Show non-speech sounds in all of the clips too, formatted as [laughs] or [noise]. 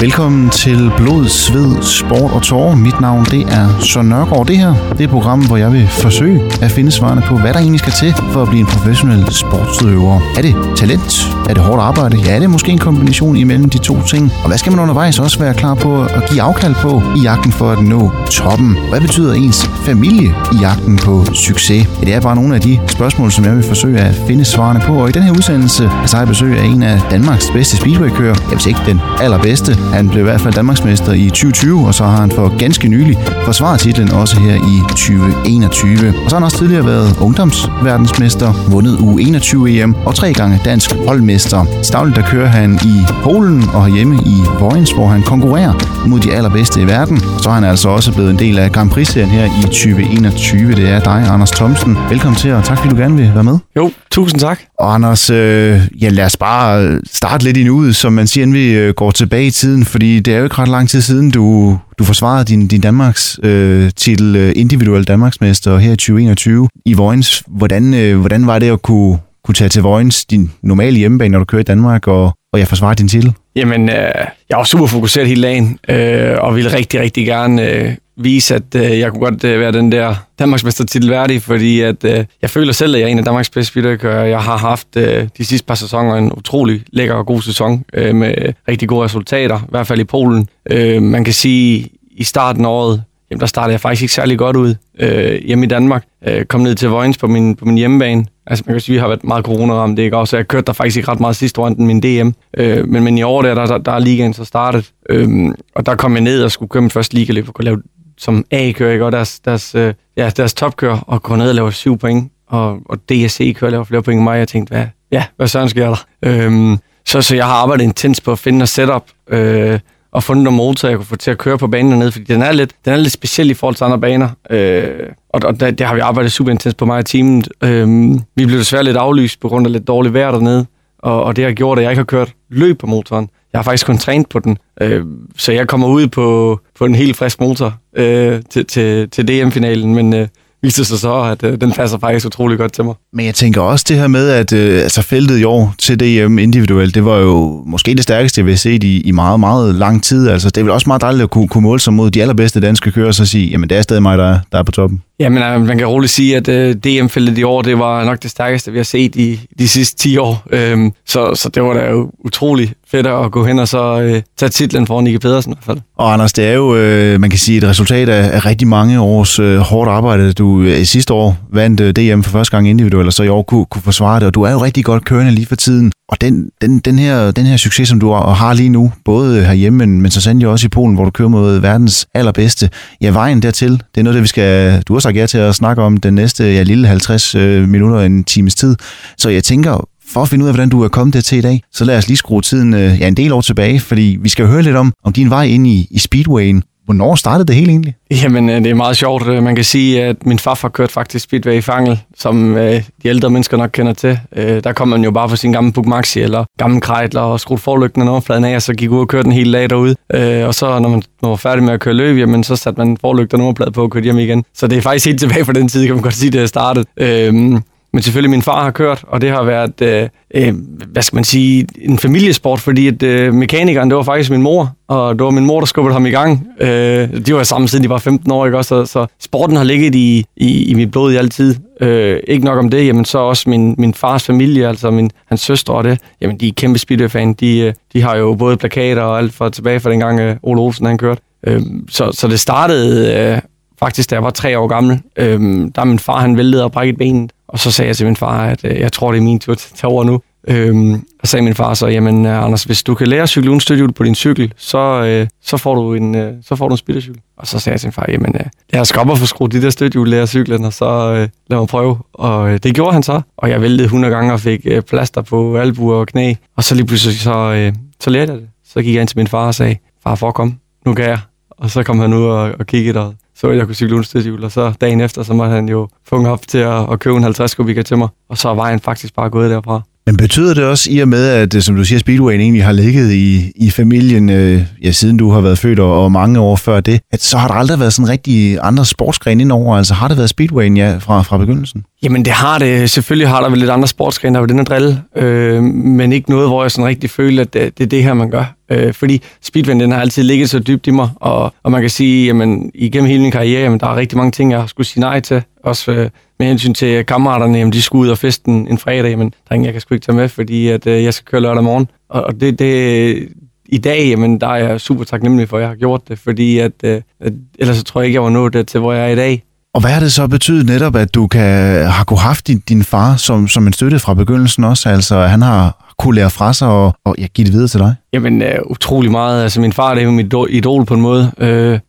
Velkommen til Blod, Sved, Sport og Tårer. Mit navn det er Søren Nørgaard. Det her det er et program, hvor jeg vil forsøge at finde svarene på, hvad der egentlig skal til for at blive en professionel sportsudøver. Er det talent? Er det hårdt arbejde? Ja, er det måske en kombination imellem de to ting? Og hvad skal man undervejs også være klar på at give afkald på i jagten for at nå toppen? Hvad betyder ens familie i jagten på succes? Ja, det er bare nogle af de spørgsmål, som jeg vil forsøge at finde svarene på. Og i den her udsendelse så har jeg besøg af en af Danmarks bedste speedway-kører. Jeg vil ikke den allerbedste. Han blev i hvert fald Danmarksmester i 2020, og så har han for ganske nylig forsvaret titlen også her i 2021. Og så har han også tidligere været ungdomsverdensmester, vundet U21-EM og tre gange dansk holdmester. Stavligt der kører han i Polen og hjemme i Vojens, hvor han konkurrerer mod de allerbedste i verden. Så er han altså også blevet en del af Grand Prix-serien her i 2021. Det er dig, Anders Thomsen. Velkommen til, og tak fordi du gerne vil være med. Jo, tusind tak. Og Anders, øh, ja, lad os bare starte lidt i nuet, som man siger, inden vi øh, går tilbage i tiden, fordi det er jo ikke ret lang tid siden, du, du forsvarede din, din Danmarks øh, titel øh, individuel Danmarksmester her i 2021 i Vojens. Hvordan, øh, hvordan var det at kunne, kunne tage til Vojens, din normale hjemmebane, når du kører i Danmark, og, og jeg forsvarer din titel? Jamen, øh, jeg var super fokuseret hele dagen, øh, og ville rigtig, rigtig gerne øh, vise, at øh, jeg kunne godt øh, være den der Danmarksmester titel værdig, fordi at, øh, jeg føler selv, at jeg er en af Danmarks bedste speederkører. Jeg har haft øh, de sidste par sæsoner en utrolig lækker og god sæson øh, med rigtig gode resultater, i hvert fald i Polen. Øh, man kan sige, i starten af året, jamen, der startede jeg faktisk ikke særlig godt ud øh, hjemme i Danmark. Øh, kom ned til Vojens på min, på min hjemmebane. Altså man kan sige, vi har været meget coronaramt, det ikke også? Jeg kørte der faktisk ikke ret meget sidste år, end min DM. Øh, men, men i år der, der, der er ligaen så startet. Øh, og der kom jeg ned og skulle køre min første ligaløb og kunne lave som A-kører, ikke? Og deres, deres, øh, ja, deres topkører, og går ned og laver syv point. Og, og DSC-kører laver flere point end mig. Jeg tænkte, hvad, ja, hvad søren sker der? Øhm, så, så jeg har arbejdet intens på at finde noget setup, øh, og fundet nogle motor, jeg kunne få til at køre på banen dernede, fordi den er lidt, den er lidt speciel i forhold til andre baner. Øh, og og det, det har vi arbejdet super intens på mig og teamet. Øh, vi blev desværre lidt aflyst på grund af lidt dårligt vejr dernede, og, og det har gjort, at jeg ikke har kørt løb på motoren. Jeg har faktisk kun trænet på den, øh, så jeg kommer ud på, på en helt frisk motor øh, til, til, til DM-finalen, men øh, viste sig så, at øh, den passer faktisk utrolig godt til mig. Men jeg tænker også det her med, at øh, altså feltet i år til DM individuelt, det var jo måske det stærkeste, vi har set i, i meget, meget lang tid. Altså, det er vel også meget dejligt at kunne, kunne måle sig mod de allerbedste danske kører, og så sige, jamen det er stadig mig, der er, der er på toppen. Jamen, øh, man kan roligt sige, at øh, DM-feltet i år, det var nok det stærkeste, vi har set i de sidste 10 år. Øhm, så, så det var da jo utrolig fedt at gå hen og så øh, tage titlen for Nicky Pedersen i hvert fald. Og Anders, det er jo, øh, man kan sige, et resultat af, af rigtig mange års øh, hårdt arbejde. Du øh, sidste år vandt øh, DM for første gang individuelt, og så i år kunne, kunne forsvare det, og du er jo rigtig godt kørende lige for tiden. Og den, den, den, her, den her succes, som du har lige nu, både herhjemme, men, men så sandelig også i Polen, hvor du kører mod verdens allerbedste, ja, vejen dertil, det er noget, det vi skal, du har sagt ja til at snakke om den næste ja, lille 50 øh, minutter, en times tid. Så jeg tænker, for at finde ud af, hvordan du er kommet der til i dag, så lad os lige skrue tiden øh, ja, en del år tilbage, fordi vi skal jo høre lidt om, om din vej ind i, i Speedwayen. Hvornår startede det hele egentlig? Jamen, øh, det er meget sjovt. Øh, man kan sige, at min far har kørt faktisk Speedway i Fangel, som øh, de ældre mennesker nok kender til. Øh, der kom man jo bare for sin gamle Bug Maxi eller gamle Kreidler og skruede forlygten og overfladen af, og så gik ud og kørte den hele dag derude. Øh, og så, når man var færdig med at køre løb, jamen, så satte man forlygten og nummerplade på og kørte hjem igen. Så det er faktisk helt tilbage fra den tid, kan man godt sige, det er startet. Øh, men selvfølgelig min far har kørt, og det har været, øh, øh, hvad skal man sige, en familiesport, fordi at, øh, mekanikeren, det var faktisk min mor, og det var min mor, der skubbede ham i gang. Øh, de var samme siden de var 15 år, ikke også? Så, så sporten har ligget i, i, i mit blod i altid. Øh, ikke nok om det, jamen så også min, min fars familie, altså min, hans søstre og det, jamen de er kæmpe speedway-fan. De, øh, de har jo både plakater og alt for tilbage fra dengang øh, Ole Olsen han kørte. Øh, så, så det startede øh, faktisk, da jeg var tre år gammel. øhm, der min far, han væltede og brækket benet. Og så sagde jeg til min far, at øh, jeg tror, det er min tur til at tage over nu. Øhm, og sagde min far så, jamen øh, Anders, hvis du kan lære at cykle uden støttehjul på din cykel, så, øh, så får du en, øh, så får du en spillercykel. Og så sagde jeg til min far, jamen øh, jeg skal op og få skruet de der støttehjul lære cyklen, og så øh, lad mig prøve. Og øh, det gjorde han så, og jeg væltede 100 gange og fik øh, plaster på albuer og knæ. Og så lige pludselig så, øh, så lærte jeg det. Så gik jeg ind til min far og sagde, far, forkom, nu kan jeg. Og så kom han ud og, og kiggede og så jeg kunne cykle uden og så dagen efter, så måtte han jo funge op til at, at købe en 50 kubikker til mig, og så var vejen faktisk bare gået derfra. Men betyder det også i og med, at øh, som du siger, Speedwayen egentlig har ligget i, i familien, øh, ja, siden du har været født og, og mange år før det, at så har der aldrig været sådan rigtig andre sportsgrene indover? Altså har det været Speedwayen ja, fra, fra begyndelsen? Jamen det har det. Selvfølgelig har der vel lidt andre sportsgrene, der var den her drille, øh, men ikke noget, hvor jeg sådan rigtig føler, at det, det er det her, man gør. Øh, fordi speedwayen, den har altid ligget så dybt i mig, og, og man kan sige, jamen igennem hele min karriere, jamen, der er rigtig mange ting, jeg skulle sige nej til. Også øh, med hensyn til kammeraterne, jamen de skulle ud og feste en, en fredag, men der ingen, jeg kan sgu ikke tage med, fordi at, øh, jeg skal køre lørdag morgen. Og, og det, det, i dag, jamen, der er jeg super taknemmelig for, at jeg har gjort det, fordi at, øh, at ellers så tror jeg ikke, jeg var nået til, hvor jeg er i dag. Og hvad har det så betydet netop, at du kan har kunne haft din, din far som, som en støtte fra begyndelsen også? Altså, han har kunne lære fra sig og, og ja, give det videre til dig? Jamen, uh, utrolig meget. Altså, min far det er jo mit idol på en måde. Uh,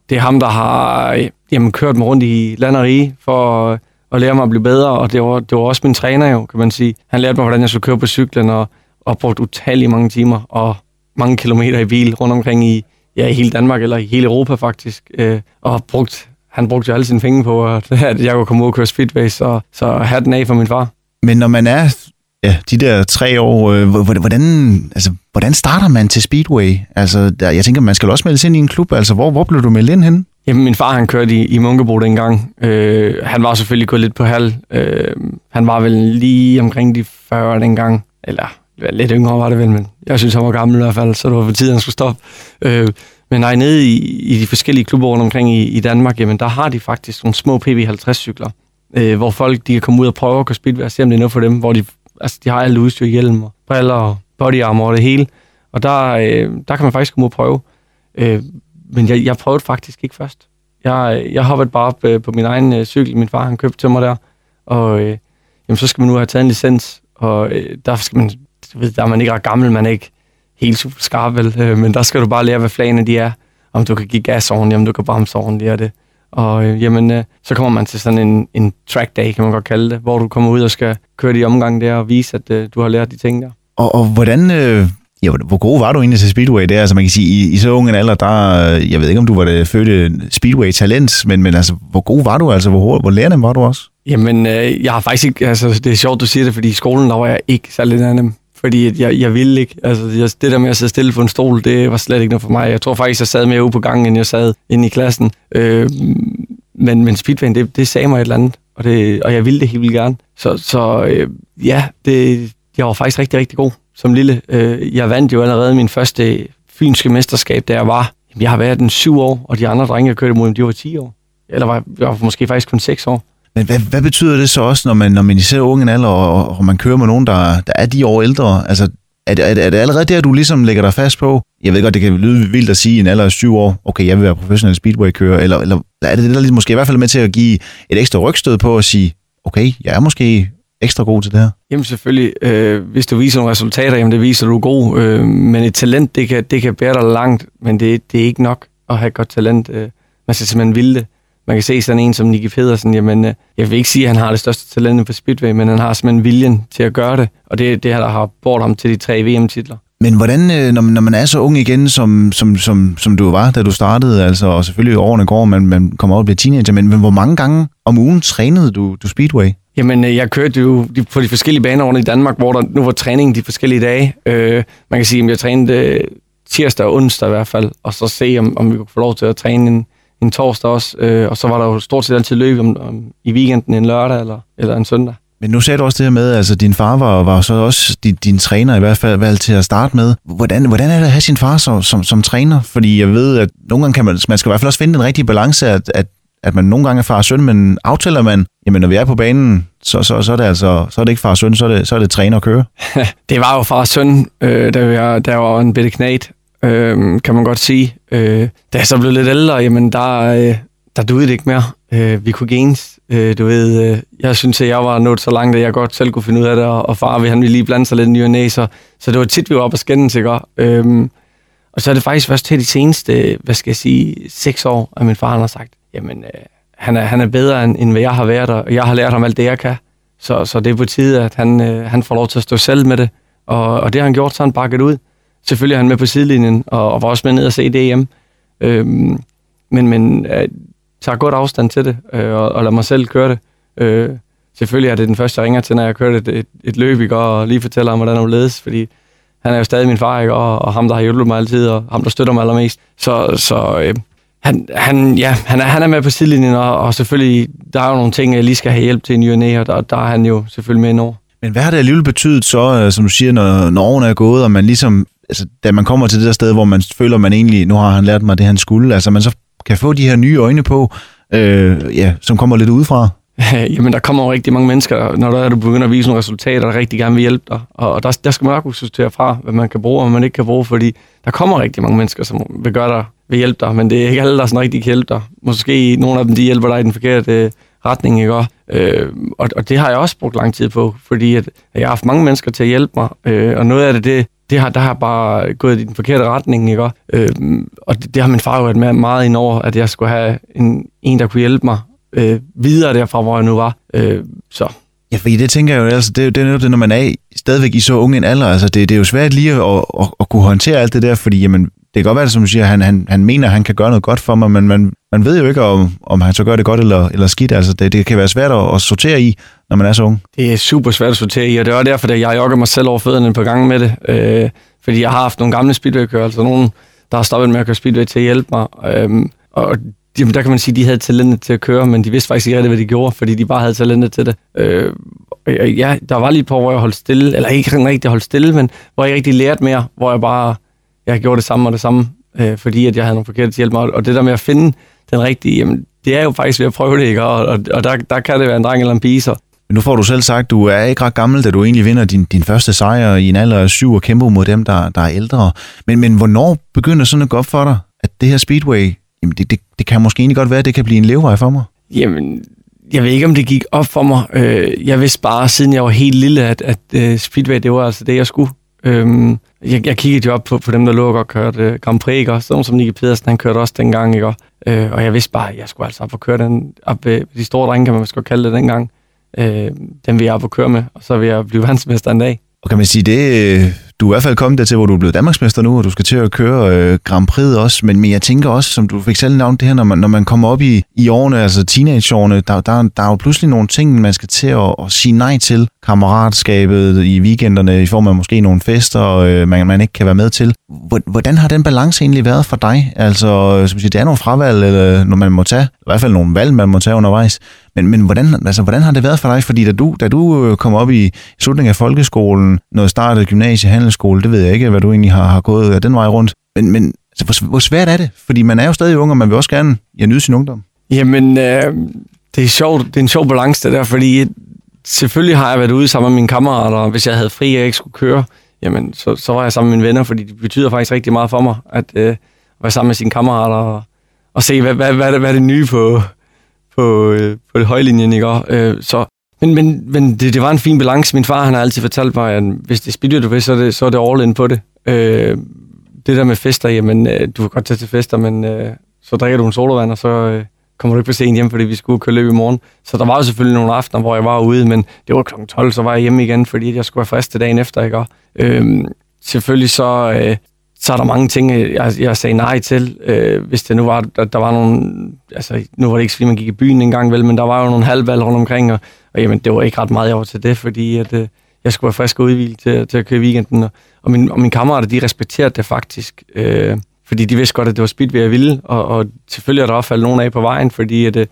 det er ham, der har jamen, kørt mig rundt i land og rige for og lære mig at blive bedre, og det var, det var også min træner jo, kan man sige. Han lærte mig, hvordan jeg skulle køre på cyklen, og, og brugt utallige mange timer og mange kilometer i bil rundt omkring i, ja, i hele Danmark, eller i hele Europa faktisk, øh, og brugt han brugte jo alle sine penge på, at, [laughs] jeg kunne komme ud og køre speedway, så, så hatten af for min far. Men når man er ja, de der tre år, øh, hvordan, altså, hvordan starter man til speedway? Altså, der, jeg tænker, man skal også melde sig ind i en klub. Altså, hvor, hvor blev du meldt ind henne? Jamen, min far han kørte i, i Munkebo dengang. Øh, han var selvfølgelig gået lidt på halv. Øh, han var vel lige omkring de 40 dengang. Eller lidt yngre var det vel, men jeg synes, han var gammel i hvert fald, så det var på tide, han skulle stoppe. Øh, men nej, nede i, i de forskellige klubber rundt omkring i, i Danmark, jamen der har de faktisk nogle små PB50-cykler, øh, hvor folk de kan komme ud og prøve at køre speedway og se, om det er noget for dem, hvor de, altså, de har alt udstyr, hjelm og briller og body armor og det hele. Og der, øh, der kan man faktisk komme ud og prøve. Øh, men jeg, jeg prøvede faktisk ikke først. Jeg, jeg hoppede bare op øh, på min egen øh, cykel, min far han købte til mig der, og øh, jamen, så skal man nu have taget en licens, og øh, der skal man, ved, der er man ikke ret gammel, man er ikke helt super skarp, vel? Øh, men der skal du bare lære, hvad flagene de er. Om du kan give gas ordentligt, om du kan bremse ordentligt og det. Og øh, jamen, øh, så kommer man til sådan en, en track day, kan man godt kalde det, hvor du kommer ud og skal køre de omgang der og vise, at øh, du har lært de ting der. Og, og hvordan, øh, ja, hvor god var du egentlig til Speedway der? Altså man kan sige, i, i så ung en alder, der, jeg ved ikke, om du var det fødte Speedway-talent, men, men altså, hvor god var du? Altså, hvor, hvor lærende var du også? Jamen, øh, jeg har faktisk ikke, altså, det er sjovt, du siger det, fordi i skolen, der var jeg ikke særlig lærende fordi jeg, jeg ville ikke. Altså, jeg, det der med at sidde stille på en stol, det var slet ikke noget for mig. Jeg tror faktisk, jeg sad mere ude på gangen, end jeg sad inde i klassen. Øh, men, men Speedway, det, det sagde mig et eller andet, og, det, og jeg ville det helt vildt gerne. Så, så øh, ja, det, jeg var faktisk rigtig, rigtig god som lille. Øh, jeg vandt jo allerede min første fynske mesterskab, da jeg var. Jeg har været den syv år, og de andre drenge, jeg kørte imod, de var 10 år. Eller var, jeg var måske faktisk kun 6 år. Men hvad, hvad betyder det så også, når man, når man især unge alder, og, og man kører med nogen, der, der er de år ældre? Altså, er det, er, det, er det allerede der, du ligesom lægger dig fast på? Jeg ved godt, det kan lyde vildt at sige i en alder af syv år, okay, jeg vil være professionel speedway-kører, eller, eller er det det, der ligesom måske i hvert fald med til at give et ekstra rygstød på at sige, okay, jeg er måske ekstra god til det her? Jamen selvfølgelig, øh, hvis du viser nogle resultater, jamen det viser du er god, øh, men et talent, det kan, det kan bære dig langt, men det, det er ikke nok at have et godt talent. Øh, man skal simpelthen ville det man kan se sådan en som Nicky Pedersen, jamen, øh, jeg vil ikke sige, at han har det største talent på Speedway, men han har simpelthen viljen til at gøre det, og det er det, der har bort ham til de tre VM-titler. Men hvordan, øh, når man, når man er så ung igen, som, som, som, som du var, da du startede, altså, og selvfølgelig årene går, man, man kommer op og bliver teenager, men, men hvor mange gange om ugen trænede du, du Speedway? Jamen, øh, jeg kørte jo på de forskellige baner rundt i Danmark, hvor der nu var træning de forskellige dage. Øh, man kan sige, at jeg trænede øh, tirsdag og onsdag i hvert fald, og så se, om, om vi kunne få lov til at træne en, en torsdag også, øh, og så var der jo stort set altid løb om, om, i weekenden en lørdag eller, eller en søndag. Men nu sagde du også det her med, at altså, din far var, var så også din, din træner i hvert fald valgt til at starte med. Hvordan, hvordan er det at have sin far som, som, som træner? Fordi jeg ved, at nogle gange kan man, man skal i hvert fald også finde den rigtige balance, at, at, at man nogle gange er far og søn, men aftaler man, jamen når vi er på banen, så, så, så er det altså, så er det ikke far og søn, så er det, så er det træner og køre. [laughs] det var jo far og søn, øh, der, var, der var en bitte knæt, øh, kan man godt sige. Øh, da jeg så blev lidt ældre, jamen der, øh, der duede det ikke mere. Øh, vi kunne gens. Øh, du ved, øh, jeg synes, at jeg var nået så langt, at jeg godt selv kunne finde ud af det, og far vi han ville lige blande sig lidt i ny så, så det var tit, vi var oppe og skændes, ikke? Øh, og så er det faktisk først til de seneste, hvad skal jeg sige, seks år, at min far han har sagt, jamen, øh, han, er, han er bedre, end, end hvad jeg har været, og jeg har lært ham alt det, jeg kan. Så, så det er på tide, at han, øh, han får lov til at stå selv med det. Og, og det har han gjort, så han bakket ud. Selvfølgelig er han med på sidelinjen, og, og var også med ned og se det hjem. Øhm, men men øh, tager godt afstand til det, øh, og, og lader mig selv køre det. Øh, selvfølgelig er det den første, jeg ringer til, når jeg kørt et, et, et løb, ikke? og lige fortæller ham, hvordan han ledes, fordi han er jo stadig min far, ikke? Og, og ham, der har hjulpet mig altid, og ham, der støtter mig allermest. Så, så øh, han, han, ja, han, er, han er med på sidelinjen, og, og selvfølgelig, der er jo nogle ting, jeg lige skal have hjælp til i ny og der, der er han jo selvfølgelig med over. Men hvad har det alligevel betydet så, øh, som du siger, når, når årene er gået, og man ligesom, altså, da man kommer til det der sted, hvor man føler, man egentlig, nu har han lært mig det, han skulle, altså man så kan få de her nye øjne på, øh, ja, som kommer lidt udefra? [laughs] Jamen, der kommer jo rigtig mange mennesker, når der er, du begynder at vise nogle resultater, der rigtig gerne vil hjælpe dig. Og der, der skal man også sortere fra, hvad man kan bruge, og hvad man ikke kan bruge, fordi der kommer rigtig mange mennesker, som vil gøre dig, vil hjælpe dig, men det er ikke alle, der sådan rigtig kan hjælpe dig. Måske nogle af dem, de hjælper dig i den forkerte øh, retning, ikke? Øh, og, og det har jeg også brugt lang tid på, fordi at, jeg har haft mange mennesker til at hjælpe mig, øh, og noget af det, det, det har, der har bare gået i den forkerte retning, ikke? Øh, og det, det har min far jo været med meget ind over, at jeg skulle have en, en der kunne hjælpe mig øh, videre derfra, hvor jeg nu var. Øh, så. Ja, fordi det tænker jeg jo, altså, det, det er netop det, når man er stadigvæk i så unge en alder, altså det, det er jo svært lige at, at, at kunne håndtere alt det der, fordi jamen, det kan godt være, som du siger, han, han, han mener, at han kan gøre noget godt for mig, men man, man ved jo ikke, om, om han så gør det godt eller, eller skidt. Altså, det, det kan være svært at, at sortere i, når man er så ung. Det er super svært at sortere i, og det er også derfor, at jeg jogger mig selv over fødderne på gang med det. Øh, fordi jeg har haft nogle gamle speedway altså nogen, der har stoppet med at køre speedway til at hjælpe mig. Øh, og jamen, der kan man sige, at de havde talentet til at køre, men de vidste faktisk ikke rigtig, hvad de gjorde, fordi de bare havde talentet til det. Øh, ja, der var lige et par, hvor jeg holdt stille, eller ikke rigtig holdt stille, men hvor jeg rigtig lærte mere, hvor jeg bare jeg gjorde det samme og det samme, øh, fordi at jeg havde nogle forkerte til hjælp mig. Og det der med at finde den rigtige, jamen, det er jo faktisk ved at prøve det, ikke? Og, og, og der, der kan det være en dreng eller en pige, så. Men nu får du selv sagt, du er ikke ret gammel, da du egentlig vinder din, din første sejr i en alder af syv og kæmper mod dem, der, der er ældre. Men, men hvornår begynder sådan at gå op for dig, at det her speedway, jamen det, det, det kan måske egentlig godt være, at det kan blive en levevej for mig? Jamen, jeg ved ikke, om det gik op for mig. Øh, jeg vidste bare, siden jeg var helt lille, at, at uh, speedway, det var altså det, jeg skulle. Øhm, jeg, jeg kiggede jo op på, på dem, der lå og godt kørte uh, Grand Prix, ikke? Sådan som Nicky Pedersen, han kørte også dengang, ikke? Øh, og jeg vidste bare, at jeg skulle altså op og køre den, op ved de store drenge, kan man måske kalde det dengang. Øh, den vil jeg op og køre med, og så vil jeg blive [laughs] verdensmester en dag. Og kan man sige, det, du er i hvert fald kommet dertil, hvor du er blevet Danmarksmester nu, og du skal til at køre øh, Grand Prix også, men, men jeg tænker også, som du fik selv navnet det her, når man, når man kommer op i, i årene, altså teenageårene, der, der, der er jo pludselig nogle ting, man skal til at, at sige nej til. Kammeratskabet i weekenderne, i form af måske nogle fester, øh, man, man ikke kan være med til. Hvordan har den balance egentlig været for dig? Altså, øh, som siger, det er nogle fravalg, eller når man må tage, i hvert fald nogle valg, man må tage undervejs. Men, men hvordan, altså, hvordan har det været for dig? Fordi da du, da du øh, kom op i slutningen af folkeskolen, noget startede gymnasie, handelsskole, det ved jeg ikke, hvad du egentlig har, har gået af den vej rundt. Men, men altså, hvor, hvor svært er det? Fordi man er jo stadig ung, og man vil også gerne ja, nyde sin ungdom. Jamen, øh, det er sjovt. Det er en sjov balance, det der, fordi selvfølgelig har jeg været ude sammen med mine kammerater, og hvis jeg havde fri, og jeg ikke skulle køre, jamen, så, så var jeg sammen med mine venner, fordi det betyder faktisk rigtig meget for mig, at øh, være sammen med sine kammerater, og, og se, hvad, hvad, hvad, hvad er det nye på, på, øh, på højlinjen, ikke? Øh, så, men men, men det, det var en fin balance. Min far han har altid fortalt mig, at hvis det er speedway, du vil, så er det, så er det all in på det. Øh, det der med fester, jamen, øh, du kan godt tage til fester, men øh, så drikker du en solovand, og så øh, kommer du ikke på sent hjem, fordi vi skulle køre løb i morgen. Så der var jo selvfølgelig nogle aftener, hvor jeg var ude, men det var kl. 12, så var jeg hjemme igen, fordi jeg skulle være frisk til dagen efter, ikke? Og, øh, selvfølgelig så, øh, så er der mange ting, øh, jeg, jeg sagde nej til. Øh, hvis det nu var, der, der var nogle... Altså, nu var det ikke fordi, man gik i byen engang, vel, men der var jo nogle halvvalg rundt omkring, og, og jamen, det var ikke ret meget, jeg var til det, fordi at, øh, jeg skulle være frisk og udvildt til, til at køre weekenden. Og, og, min, og mine kammerater, de respekterede det faktisk. Øh, fordi de vidste godt, at det var speed, jeg ville, og, og selvfølgelig er der også faldet nogen af på vejen, fordi at, øh,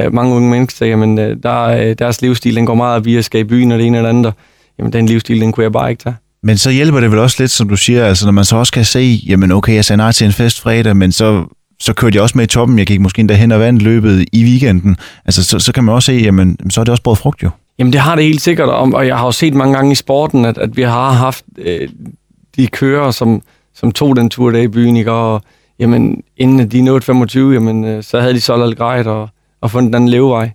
øh mange unge mennesker, jamen, øh, der, øh, deres livsstil, den går meget via at skal i byen og det ene eller andet, jamen den livsstil, den kunne jeg bare ikke tage. Men så hjælper det vel også lidt, som du siger, altså når man så også kan se, jamen okay, jeg sagde nej til en fest fredag, men så, så kørte jeg også med i toppen, jeg gik måske endda hen og vandt løbet i weekenden. Altså så, så kan man også se, jamen så er det også både frugt jo. Jamen det har det helt sikkert, og jeg har jo set mange gange i sporten, at, at vi har haft øh, de kører, som, som tog den tur der i byen, ikke? og jamen, inden de nåede 25, jamen, øh, så havde de solgt alt grejt og, og fundet den levevej.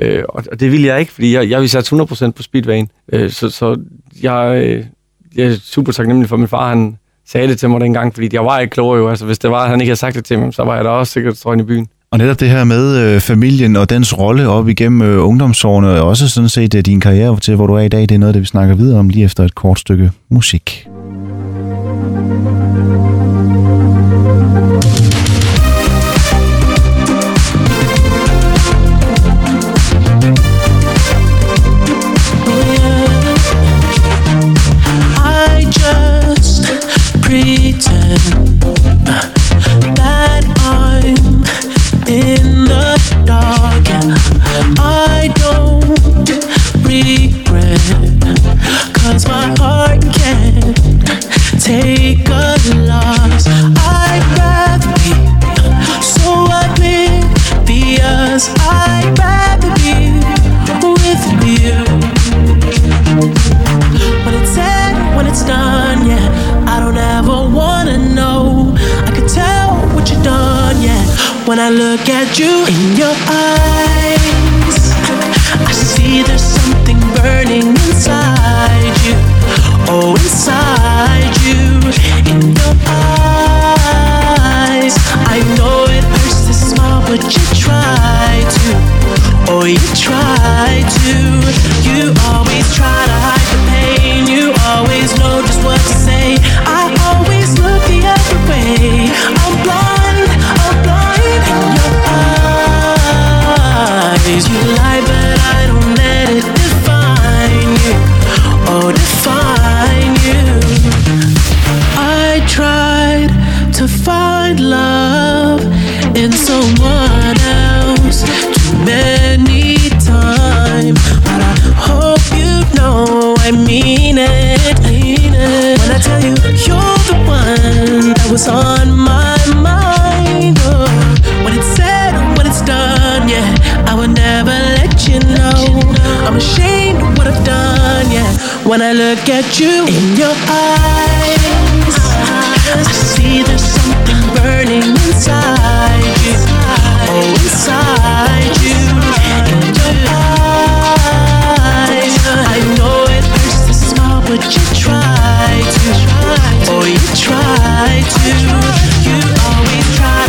Øh, og, og det ville jeg ikke, fordi jeg, jeg ville sætte 100% på speedwayen. Øh, så, så jeg, øh, jeg er super taknemmelig for, at min far han sagde det til mig dengang, fordi jeg var ikke klogere jo. Altså, hvis det var, at han ikke havde sagt det til mig, så var jeg da også sikkert strøgen i byen. Og netop det her med øh, familien og dens rolle op igennem øh, ungdomsårene, og også sådan set øh, din karriere til, hvor du er i dag, det er noget, det vi snakker videre om lige efter et kort stykke musik. Look at you in your eyes, I see there's something burning inside you. Oh, inside you. In your eyes, I know it hurts to smile, but you try to. Oh, you try to. You always try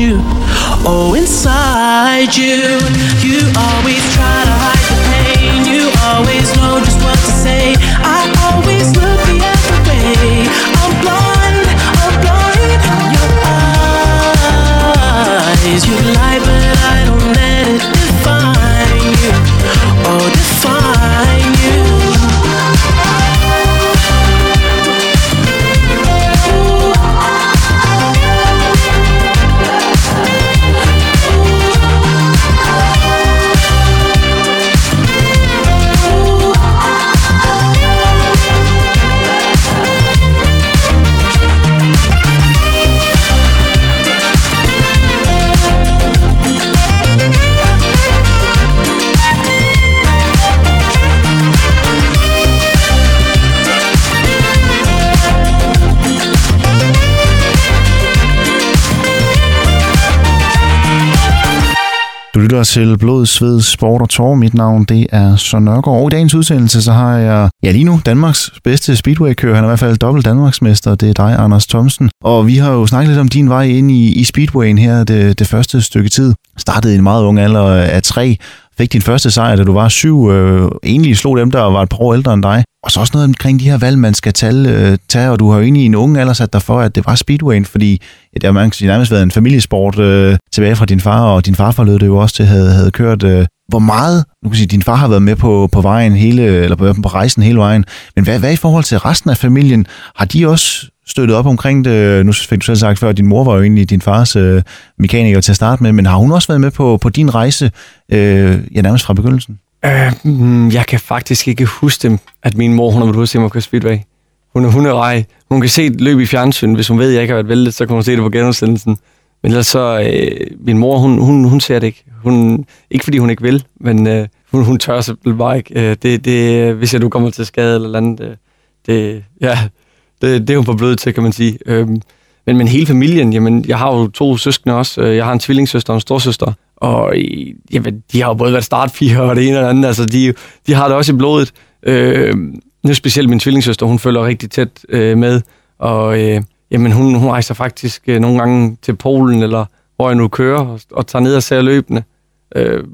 you. Oh, inside you. Lytter til Blod, Sved, Sport og Tår. Mit navn det er Søren Nørgaard. Og i dagens udsendelse så har jeg ja, lige nu Danmarks bedste speedway-kører. Han er i hvert fald dobbelt Danmarksmester. Det er dig, Anders Thomsen. Og vi har jo snakket lidt om din vej ind i, i speedwayen her det, det første stykke tid. Startede i en meget ung alder af tre. Fik din første sejr, da du var syv. Øh, egentlig slog dem, der var et par år ældre end dig. Og så også noget omkring de her valg, man skal tale, øh, tage og du har jo egentlig i en ung alder sat dig for, at det var speedwayen, fordi ja, det har man nærmest været en familiesport øh, tilbage fra din far, og din farfar lød det jo også til, havde, havde kørt. Øh, hvor meget, nu kan sige, din far har været med på, på vejen hele, eller på, på rejsen hele vejen, men hvad, hvad i forhold til resten af familien? Har de også støttet op omkring det? Nu fik du selv sagt før, at din mor var jo egentlig din fars øh, mekaniker til at starte med, men har hun også været med på, på din rejse, øh, ja, nærmest fra begyndelsen? Øh, mm, jeg kan faktisk ikke huske dem, at min mor, hun har været ude at se mig køre speedway. Hun er hunderej. Hun kan se et løb i fjernsyn. Hvis hun ved, at jeg ikke har været væltet, så kan hun se det på genudsendelsen. Men ellers så, øh, min mor, hun, hun, hun ser det ikke. Hun, ikke fordi hun ikke vil, men øh, hun, hun tør simpelthen bare ikke. Øh, det, det, hvis jeg nu kommer til skade eller andet, øh, det, ja, det, det er hun for blød til, kan man sige. Øhm, men, men hele familien, jamen, jeg har jo to søskende også. Øh, jeg har en tvillingssøster og en storsøster. Og øh, jamen, de har jo både været startpiger og det ene og det andet. Altså, de, de har det også i blodet. Øh, nu specielt min tvillingssøster, hun følger rigtig tæt øh, med. Og øh, jamen, hun, hun rejser faktisk øh, nogle gange til Polen, eller hvor jeg nu kører, og, og tager ned og ser løbende. Øh,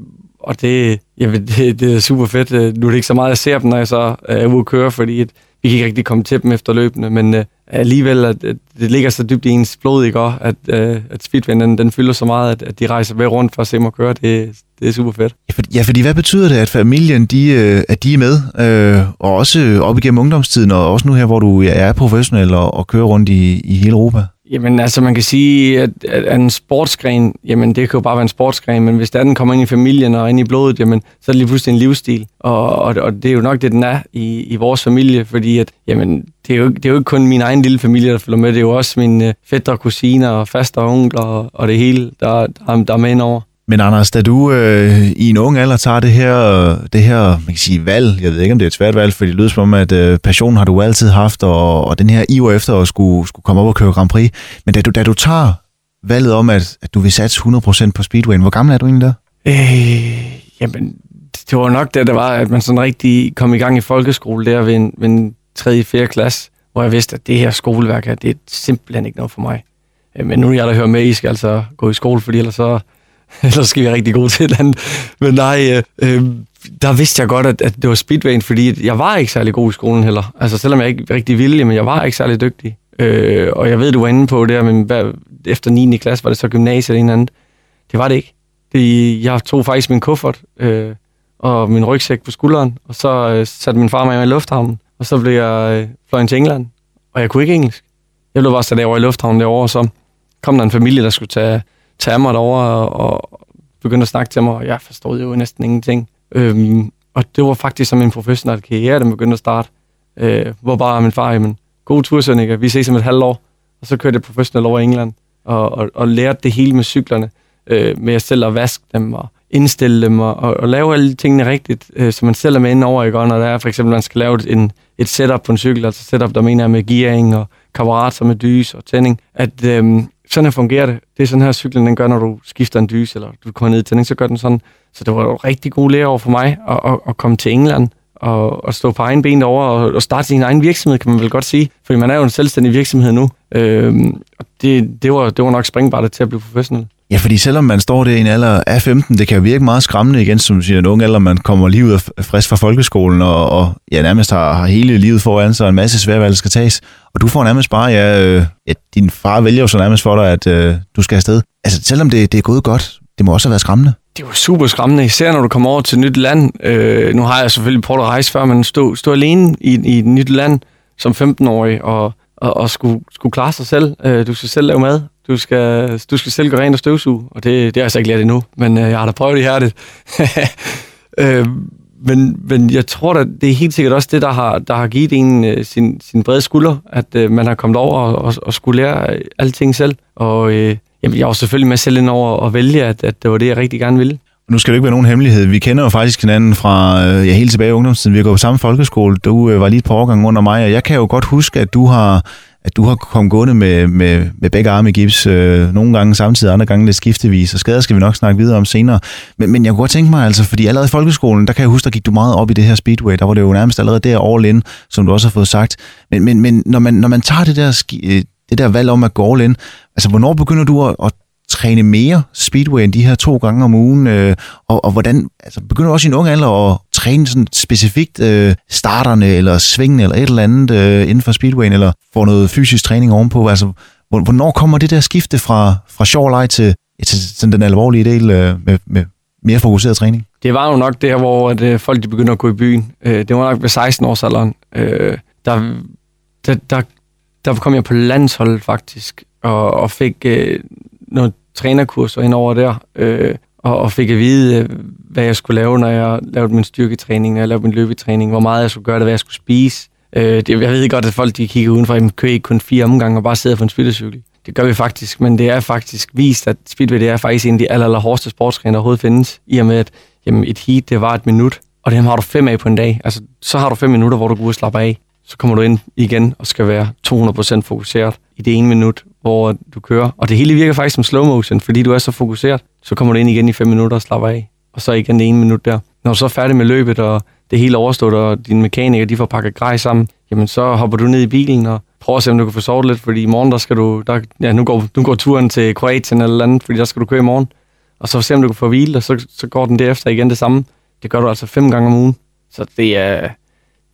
og det, jamen, [laughs] det, det er super fedt. Øh, nu er det ikke så meget, jeg ser dem, når jeg så er ude at køre, fordi et, vi kan ikke rigtig komme til dem efter løbende, men øh, alligevel, at, at det ligger så dybt i ens blod, ikke? Og at, øh, at speedwayen, den, den fylder så meget, at, at de rejser ved rundt for at se mig køre. Det, det er super fedt. Ja, for, ja, fordi hvad betyder det, at familien de, øh, at de er med, øh, og også op igennem ungdomstiden, og også nu her, hvor du ja, er professionel og, og kører rundt i, i hele Europa? Jamen altså, man kan sige, at, at en sportsgren, jamen det kan jo bare være en sportsgren, men hvis den kommer ind i familien og ind i blodet, jamen så er det lige pludselig en livsstil. Og, og, og det er jo nok det, den er i, i vores familie, fordi at, jamen, det er, jo, det er jo ikke kun min egen lille familie, der følger med, det er jo også mine øh, fætter, kusiner og faster og onkler og, og det hele, der, der, der er med indover. Men Anders, da du øh, i en ung alder tager det her, det her man kan sige, valg, jeg ved ikke, om det er et svært valg, for det lyder som om, at øh, passionen har du altid haft, og, og den her iver efter at skulle, skulle komme op og køre Grand Prix. Men da du, da du tager valget om, at, at du vil satse 100% på Speedway, hvor gammel er du egentlig der? Øh, jamen, det var nok det, der var, at man sådan rigtig kom i gang i folkeskole der ved en, ved en 3. 4. klasse, hvor jeg vidste, at det her skoleværk her, det er simpelthen ikke noget for mig. Øh, men nu er jeg der hører med, I skal altså gå i skole, fordi ellers så [laughs] Ellers skal vi rigtig gode til den. Men nej, øh, øh, der vidste jeg godt, at, at det var speedwayen, fordi jeg var ikke særlig god i skolen heller. Altså selvom jeg ikke rigtig ville, men jeg var ikke særlig dygtig. Øh, og jeg ved, du var inde på det, men hvad, efter 9. klasse var det så gymnasiet eller en anden. Det var det ikke. Det, jeg tog faktisk min kuffert øh, og min rygsæk på skulderen, og så øh, satte min far mig i lufthavnen, og så blev jeg øh, fløjet til England, og jeg kunne ikke engelsk. Jeg blev bare sat over i lufthavnen derovre, og så kom der en familie, der skulle tage tage mig derover og, og begyndte at snakke til mig, og jeg forstod jo næsten ingenting. Øhm, og det var faktisk som en professionel karriere, der begyndte at starte. Øh, hvor bare min far, jamen, god tur, Sønneke, vi ses om et halvt år. Og så kørte jeg professionelt over England, og, og, og lærte det hele med cyklerne, øh, med at selv at vaske dem, og indstille dem, og, og, og lave alle tingene rigtigt, øh, så man selv er med ind over, ikke? Og når der er for eksempel, man skal lave en, et setup på en cykel, altså setup, der mener jeg med gearing og kammerater med dys og tænding, at, øh, sådan her fungerer det. Det er sådan her, cyklen den gør, når du skifter en dyse, eller du kommer ned i tænding, så gør den sådan. Så det var jo rigtig god lære over for mig at, at, at komme til England og, og stå på egen ben derovre og, og starte sin egen virksomhed, kan man vel godt sige. Fordi man er jo en selvstændig virksomhed nu. Øhm, og det, det, var, det var nok springbart til at blive professionel. Ja, fordi selvom man står der i en alder af 15, det kan virke meget skræmmende igen, som siger, en ung alder, man kommer lige ud af frisk fra folkeskolen, og, og ja, nærmest har, har hele livet foran sig, en masse svære valg skal tages, og du får nærmest bare, ja, øh, ja din far vælger jo så nærmest for dig, at øh, du skal afsted. Altså, selvom det, det er gået godt, det må også have været skræmmende. Det var super skræmmende, især når du kommer over til et nyt land. Øh, nu har jeg selvfølgelig prøvet at rejse før, men stå, stå alene i, i et nyt land som 15-årig, og og, og skulle, skulle klare sig selv. Øh, du skal selv lave mad. Du skal, du skal selv gå rent og støvsuge. Og det, det har jeg så ikke lært endnu, men øh, jeg har da prøvet det her. Det. øh, men, men jeg tror da, det er helt sikkert også det, der har, der har givet en øh, sin, sin brede skulder, at øh, man har kommet over og, og, og skulle lære øh, alting selv. Og øh, jamen, jeg var selvfølgelig med selv ind over at vælge, at, at det var det, jeg rigtig gerne ville. Nu skal det ikke være nogen hemmelighed. Vi kender jo faktisk hinanden fra øh, ja, helt tilbage i ungdomstiden. Vi har gået på samme folkeskole. Du øh, var lige et par under mig, og jeg kan jo godt huske, at du har at du har kommet gående med, med, med begge arme i gips, øh, nogle gange samtidig, andre gange lidt skiftevis, og skader skal vi nok snakke videre om senere. Men, men jeg kunne godt tænke mig, altså, fordi allerede i folkeskolen, der kan jeg huske, der gik du meget op i det her speedway, der var det jo nærmest allerede der all in, som du også har fået sagt. Men, men, men når, man, når man tager det der, øh, det der valg om at gå all in, altså hvornår begynder du at, at træne mere speedway end de her to gange om ugen, øh, og, og hvordan, altså begynder du også i en ung alder at træne sådan specifikt øh, starterne, eller svingene, eller et eller andet øh, inden for speedwayen, eller får noget fysisk træning ovenpå, altså hvornår kommer det der skifte fra, fra sjov leg til, til sådan den alvorlige del øh, med, med mere fokuseret træning? Det var jo nok der, hvor at, øh, folk de begynder at gå i byen. Øh, det var nok ved 16 års alderen. Øh, der, der, der, der kom jeg på landsholdet faktisk, og, og fik øh, noget trænerkurser ind over der, øh, og, og fik at vide, øh, hvad jeg skulle lave, når jeg lavede min styrketræning, når jeg lavede min løbetræning, hvor meget jeg skulle gøre det, hvad jeg skulle spise. Øh, det, jeg ved godt, at folk de kigger udenfor, at kører ikke kun fire omgange og bare sidder på en speedercykel. Det gør vi faktisk, men det er faktisk vist, at speedway det er faktisk en af de aller, aller hårdeste sportsgrene, der overhovedet findes, i og med, at jamen, et heat, det var et minut, og dem har du fem af på en dag. Altså, så har du fem minutter, hvor du går ud og slapper af. Så kommer du ind igen og skal være 200% fokuseret i det ene minut, hvor du kører. Og det hele virker faktisk som slow motion, fordi du er så fokuseret. Så kommer du ind igen i 5 minutter og slapper af. Og så igen det ene minut der. Når du så er færdig med løbet, og det hele overstået, og dine mekanikere de får pakket grej sammen, jamen så hopper du ned i bilen og prøver at se, om du kan få sovet lidt, fordi i morgen, der skal du, der, ja, nu går, nu går turen til Kroatien eller andet, fordi der skal du køre i morgen. Og så se, om du kan få hvile, og så, så går den derefter igen det samme. Det gør du altså fem gange om ugen. Så det er,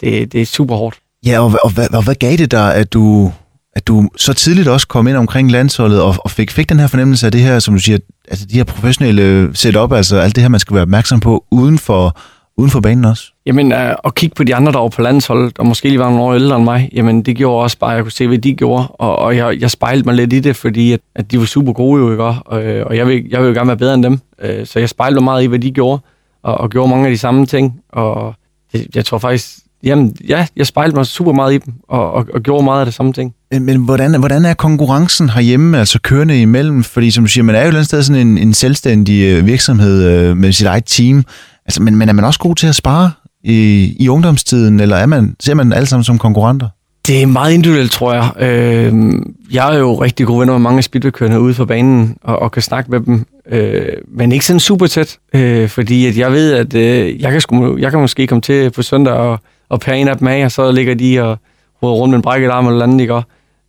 det, det er super hårdt. Ja, og, og, hvad, og hvad gav det dig, at du, at du så tidligt også kom ind omkring landsholdet og, og fik, fik den her fornemmelse af det her, som du siger, altså de her professionelle setup, altså alt det her, man skal være opmærksom på uden for, uden for banen også? Jamen, øh, at kigge på de andre, der var på landsholdet, og måske lige var nogle år ældre end mig, jamen det gjorde også bare, at jeg kunne se, hvad de gjorde, og, og jeg, jeg spejlede mig lidt i det, fordi at, at de var super gode jo, ikke? Og, øh, og jeg, vil, jeg vil jo gerne være bedre end dem, øh, så jeg spejlede mig meget i, hvad de gjorde, og, og gjorde mange af de samme ting, og jeg, jeg tror faktisk, jamen ja, jeg spejlede mig super meget i dem, og, og, og gjorde meget af det samme ting. Men, men hvordan, hvordan er konkurrencen herhjemme, altså kørende imellem? Fordi som du siger, man er jo et eller andet sted sådan en, en selvstændig øh, virksomhed øh, med sit eget team. Altså, men, men er man også god til at spare i, i ungdomstiden, eller er man, ser man alle sammen som konkurrenter? Det er meget individuelt, tror jeg. Øh, jeg er jo rigtig god venner med mange speedwaykørende ude for banen, og, og kan snakke med dem, øh, men ikke sådan super tæt, øh, fordi at jeg ved, at øh, jeg, kan sku, jeg kan måske komme til på søndag og, og pære en af dem af, og så ligger de og roder rundt med en brækket arm eller andet, ikke?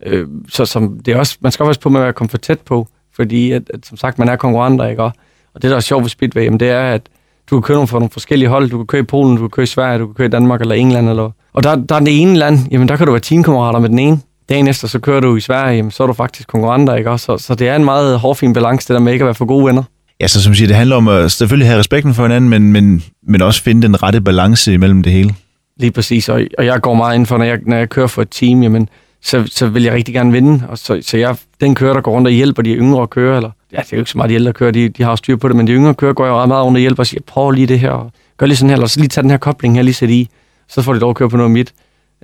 Øh, så som, det er også, man skal også på med at komme for tæt på, fordi at, at, som sagt, man er konkurrenter, ikke? Og det, der er sjovt ved Speedway, jamen, det er, at du kan køre for nogle forskellige hold. Du kan køre i Polen, du kan køre i Sverige, du kan køre i Danmark eller England. Eller... Og der, der er det ene land, jamen der kan du være teamkammerater med den ene. Dagen efter, så kører du i Sverige, jamen, så er du faktisk konkurrenter, ikke også? Så, så det er en meget hårfin balance, det der med ikke at være for gode venner. Ja, så som siger, det handler om at selvfølgelig have respekten for hinanden, men, men, men også finde den rette balance imellem det hele. Lige præcis, og, og jeg går meget ind for, når jeg, når jeg kører for et team, jamen, så, så vil jeg rigtig gerne vinde. Og så, så jeg, den kører, der går rundt og hjælper de yngre at køre, eller ja, det er jo ikke så meget de ældre kører, de, de har styr på det, men de yngre kører går jo meget rundt og hjælper og siger, prøv lige det her, og gør lige sådan her, eller så lige tage den her kobling her, lige sæt i, så får de lov at køre på noget mit.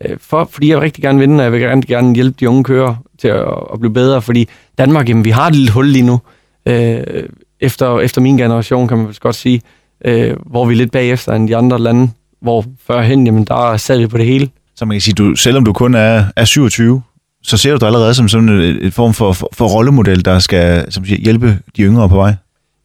Øh, for, fordi jeg vil rigtig gerne vinde, og jeg vil gerne, gerne hjælpe de unge kører til at, at blive bedre, fordi Danmark, jamen, vi har et lille hul lige nu, øh, efter, efter min generation, kan man vel godt sige, øh, hvor vi er lidt bagefter end de andre lande, hvor førhen, jamen, der sad vi på det hele. Så man kan sige, du, selvom du kun er, er 27, så ser du dig allerede som sådan et, et form for, for, for rollemodel, der skal som siger, hjælpe de yngre på vej?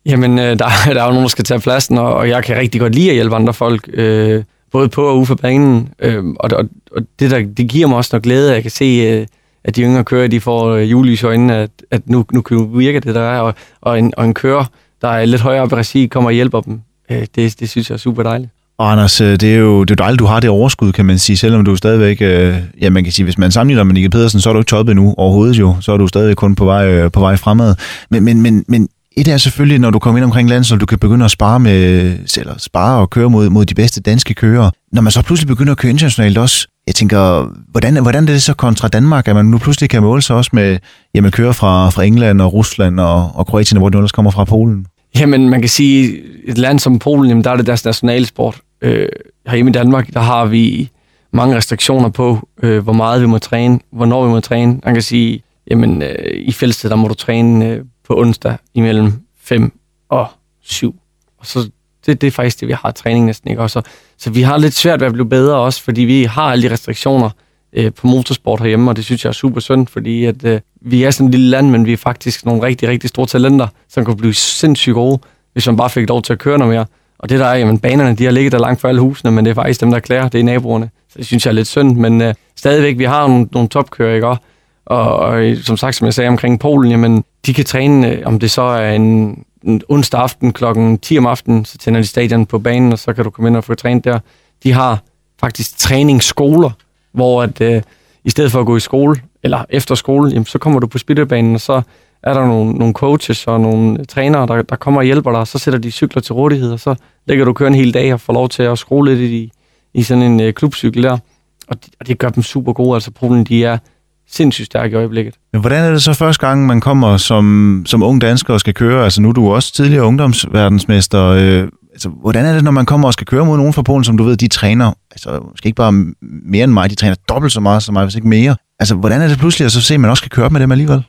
Jamen, øh, der, [laughs] der er jo nogen, der skal tage pladsen, og, og jeg kan rigtig godt lide at hjælpe andre folk, øh, både på og ude for banen. Øh, og, og, og det, der, det giver mig også noget glæde, at jeg kan se, øh, at de yngre kører, de får øh, julelys i øjnene, at, at nu, nu kan virke det, der er, og, og, en, og en kører, der er lidt højere op i regi, kommer og hjælper dem. Øh, det, det synes jeg er super dejligt. Og Anders, øh, det er jo det er dejligt, du har det overskud, kan man sige, selvom du stadigvæk, øh, ja man kan sige, hvis man sammenligner med Nikke Pedersen, så er du ikke toppet nu overhovedet jo, så er du stadig kun på vej, øh, på vej fremad. Men, men, men, men et er selvfølgelig, når du kommer ind omkring landet, så du kan begynde at spare, med, eller spare og køre mod, mod de bedste danske kører. Når man så pludselig begynder at køre internationalt også, jeg tænker, hvordan, hvordan er det så kontra Danmark, at man nu pludselig kan måle sig også med, jamen kører fra, fra England og Rusland og, og Kroatien, hvor det ellers kommer fra Polen? Jamen, man kan sige, et land som Polen, jamen, der er det deres nationalsport. Øh, herhjemme i Danmark, der har vi mange restriktioner på, øh, hvor meget vi må træne, hvornår vi må træne. Man kan sige, jamen, øh, i Fælsted, der må du træne øh, på onsdag imellem 5 og 7. Og så det, det er faktisk det, vi har træning næsten. Ikke? Og så, så vi har lidt svært ved at blive bedre også, fordi vi har alle de restriktioner øh, på motorsport herhjemme, og det synes jeg er super synd, fordi at, øh, vi er sådan et lille land, men vi er faktisk nogle rigtig, rigtig store talenter, som kan blive sindssygt gode, hvis man bare fik lov til at køre noget mere. Og det der er, jamen banerne, de har ligget der langt for alle husene, men det er faktisk dem, der klæder, det er naboerne. Så det synes jeg er lidt synd, men øh, stadigvæk, vi har nogle, nogle topkører, ikke? Og, og øh, som sagt, som jeg sagde omkring Polen, jamen, de kan træne, øh, om det så er en, en onsdag aften kl. 10 om aftenen, så tænder de stadion på banen, og så kan du komme ind og få trænet der. De har faktisk træningsskoler, hvor at, øh, i stedet for at gå i skole, eller efter skole, jamen, så kommer du på speedwaybanen, og så er der nogle, nogle coaches og nogle trænere, der, der kommer og hjælper dig, og så sætter de cykler til rådighed, og så lægger du køre en hel dag og får lov til at skrue lidt i, i sådan en øh, klubcykel der. Og det, og det gør dem super gode. Altså Polen, de er sindssygt stærke i øjeblikket. Men hvordan er det så første gang, man kommer som, som ung dansker og skal køre? Altså nu er du også tidligere ungdomsverdensmester. Øh, altså, hvordan er det, når man kommer og skal køre mod nogen fra Polen, som du ved, de træner, altså måske ikke bare mere end mig, de træner dobbelt så meget som mig, hvis ikke mere. Altså, hvordan er det pludselig at så se, at man også skal køre med dem alligevel?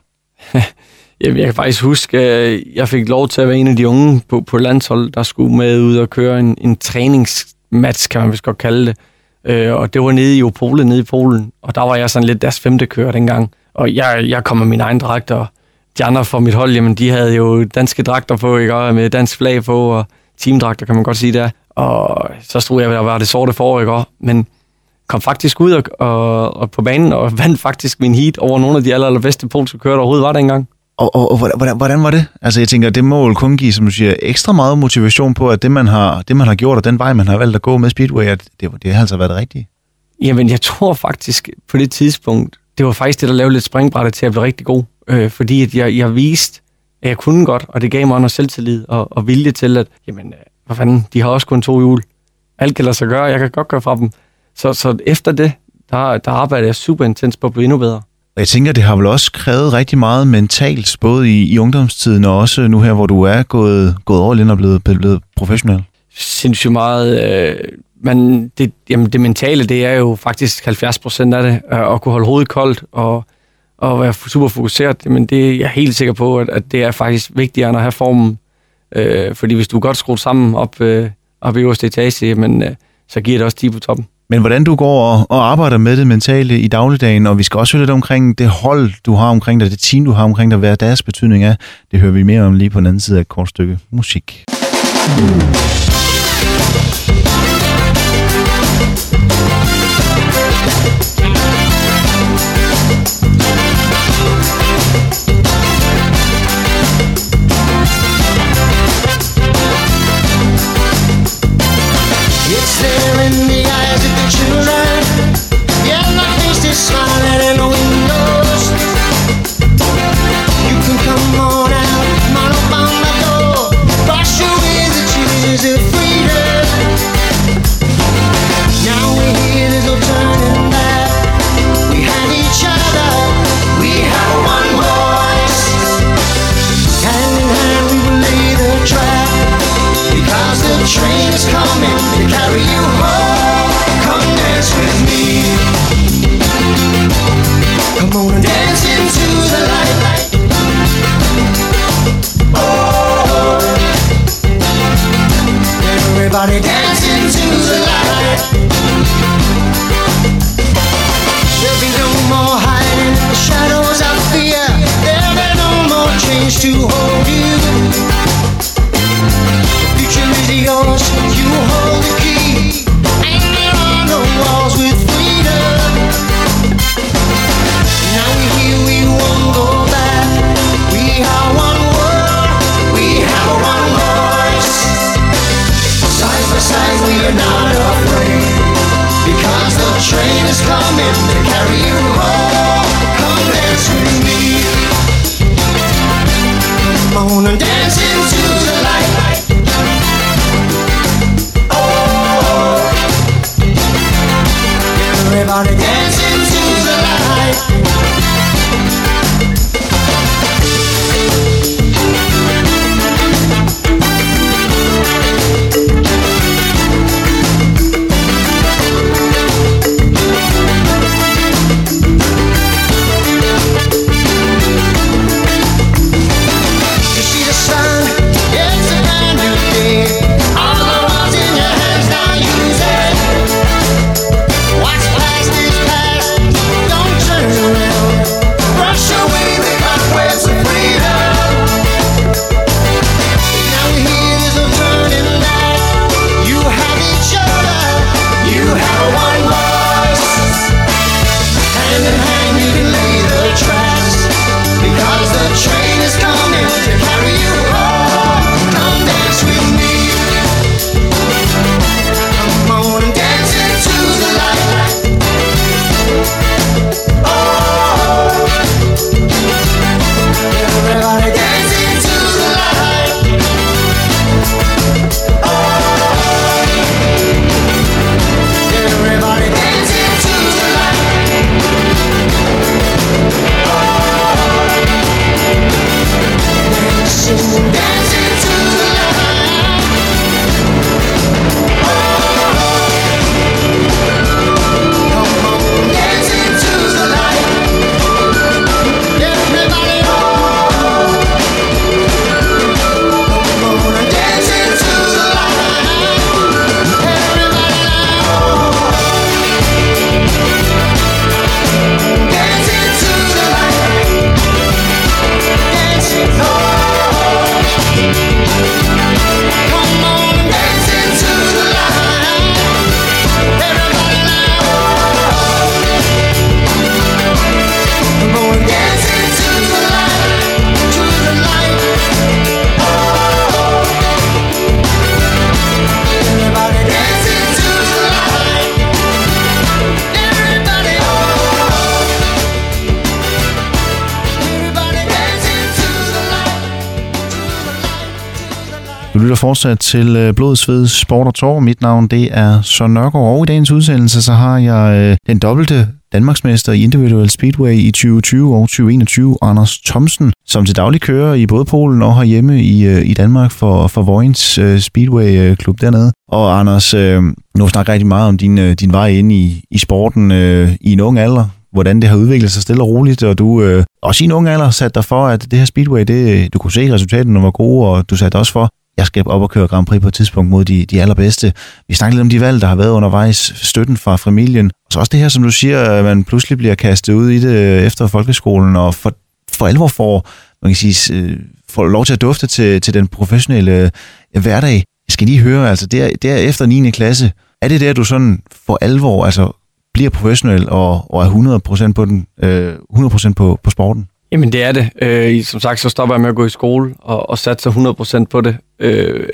[laughs] Jamen, jeg kan faktisk huske, at jeg fik lov til at være en af de unge på, på landshold, der skulle med ud og køre en, en træningsmatch, kan man vist godt kalde det. Øh, og det var nede i Opole, nede i Polen. Og der var jeg sådan lidt deres femte kører dengang. Og jeg, jeg kom med min egen dragt, og de andre fra mit hold, jamen, de havde jo danske dragter på, ikke? Og med dansk flag på, og teamdragter, kan man godt sige der. Og så stod jeg at være det sorte for, ikke? Men kom faktisk ud og, og, og på banen og [laughs] vandt faktisk min heat over nogle af de aller, allerbedste polske kører, der overhovedet var dengang. Og, og, og hvordan, hvordan var det? Altså jeg tænker, det må jo kun give, som du siger, ekstra meget motivation på, at det man har, det, man har gjort, og den vej, man har valgt at gå med Speedway, at det, det har altså været det rigtige. Jamen, jeg tror faktisk på det tidspunkt, det var faktisk det, der lavede lidt springbrættet til at blive rigtig god. Øh, fordi at jeg, jeg viste, at jeg kunne godt, og det gav mig noget selvtillid og, og vilje til, at jamen, øh, hvad fanden, de har også kun to hjul. alt kan lade sig gøre, jeg kan godt gøre fra dem. Så, så efter det, der, der arbejder jeg super intens på at blive endnu bedre. Og jeg tænker, det har vel også krævet rigtig meget mentalt, både i, i ungdomstiden og også nu her, hvor du er gået, gået over ind og blevet, blevet professionel. Sindssygt meget. Øh, men det, jamen det mentale, det er jo faktisk 70 procent af det, øh, at kunne holde hovedet koldt og, og være super fokuseret. Men det er jeg helt sikker på, at, at det er faktisk vigtigere end at have formen. Øh, fordi hvis du er godt skruet sammen op, øh, op i øverste etage, men, øh, så giver det også 10 på toppen. Men hvordan du går og, og arbejder med det mentale i dagligdagen, og vi skal også høre lidt omkring det hold, du har omkring dig, det team, du har omkring dig, hvad deres betydning er, det hører vi mere om lige på den anden side af et kort stykke musik. Mm. Lytter fortsat til Blodsved Blod, Sved, Sport og Tor. Mit navn det er Søren Nørgaard, og i dagens udsendelse så har jeg øh, den dobbelte Danmarksmester i individuel speedway i 2020 og 2021, Anders Thomsen, som til daglig kører i både Polen og herhjemme i, øh, i Danmark for, for Vojens Speedway klub dernede. Og Anders, øh, nu har snakket rigtig meget om din, din vej ind i, i sporten øh, i en ung alder hvordan det har udviklet sig stille og roligt, og du øh, også i en ung alder satte dig for, at det her speedway, det, du kunne se resultaterne var gode, og du satte også for, jeg skal op og køre Grand Prix på et tidspunkt mod de, de allerbedste. Vi snakkede lidt om de valg, der har været undervejs, støtten fra familien. Og så også det her, som du siger, at man pludselig bliver kastet ud i det øh, efter folkeskolen, og for, for alvor får, man kan sige, øh, får lov til at dufte til, til den professionelle øh, hverdag. Jeg skal lige høre, altså der, der efter 9. klasse, er det der, du sådan for alvor altså, bliver professionel og, og er 100% på den, øh, 100% på, på sporten? Jamen det er det. Øh, som sagt, så stopper jeg med at gå i skole og, og satser 100% på det. Øh,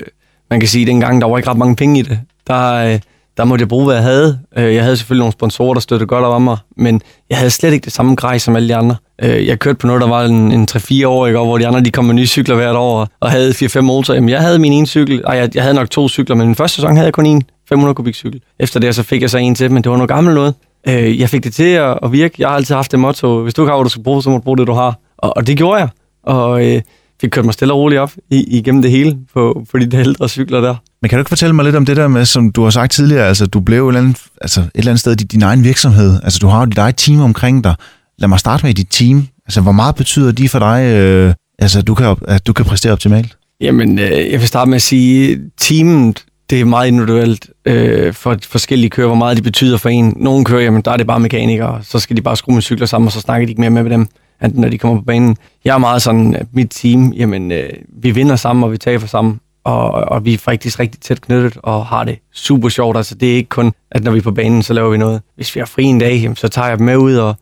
man kan sige, at dengang der var ikke ret mange penge i det. Der, øh, der måtte jeg bruge, hvad jeg havde. Øh, jeg havde selvfølgelig nogle sponsorer, der støttede godt op om mig, men jeg havde slet ikke det samme grej som alle de andre. Øh, jeg kørte på noget, der var en, en 3-4 år, ikke? hvor de andre de kom med nye cykler hvert år og havde 4-5 motorer. Jamen, jeg havde min ene cykel, og jeg, jeg havde nok to cykler, men min første sæson havde jeg kun en 500 kubik cykel. Efter det så fik jeg så en til, men det var noget gammelt noget. Øh, jeg fik det til at, at virke. Jeg har altid haft det motto, hvis du ikke har, hvad du skal bruge, så må du bruge det, du har. Og, og det gjorde jeg. Og øh, fik kørt mig stille og roligt op i, igennem det hele på, på de der ældre cykler der. Men kan du ikke fortælle mig lidt om det der med, som du har sagt tidligere, altså du blev et eller andet, altså, et eller andet sted i din egen virksomhed, altså du har jo dit eget team omkring dig. Lad mig starte med dit team. Altså hvor meget betyder de for dig, øh, altså du kan, at du kan præstere optimalt? Jamen, øh, jeg vil starte med at sige, teamet, det er meget individuelt øh, for forskellige kører, hvor meget det betyder for en. Nogle kører, jamen der er det bare mekanikere, så skal de bare skrue med cykler sammen, og så snakker de ikke mere med dem enten når de kommer på banen. Jeg er meget sådan, at mit team, jamen, øh, vi vinder sammen, og vi taber sammen, og, og vi er faktisk rigtig tæt knyttet, og har det super sjovt. Altså, det er ikke kun, at når vi er på banen, så laver vi noget. Hvis vi har fri en dag, jamen, så tager jeg dem med ud og,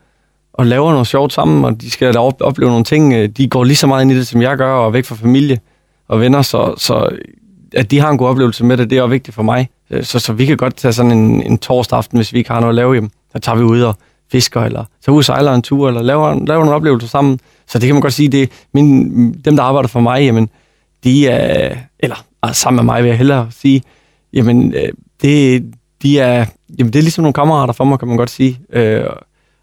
og laver noget sjovt sammen, og de skal da opleve nogle ting. Øh, de går lige så meget ind i det, som jeg gør, og væk fra familie og venner, så, så at de har en god oplevelse med det, det er også vigtigt for mig. Øh, så, så vi kan godt tage sådan en, en torsdag aften, hvis vi ikke har noget at lave hjem. Så tager vi ud og fisker, eller tager ud og sejler en tur, eller laver, laver nogle oplevelser sammen. Så det kan man godt sige, det min, dem, der arbejder for mig, jamen, de er, eller ah, sammen med mig vil jeg hellere sige, jamen, øh, det, de er, jamen, det er ligesom nogle kammerater for mig, kan man godt sige. Øh,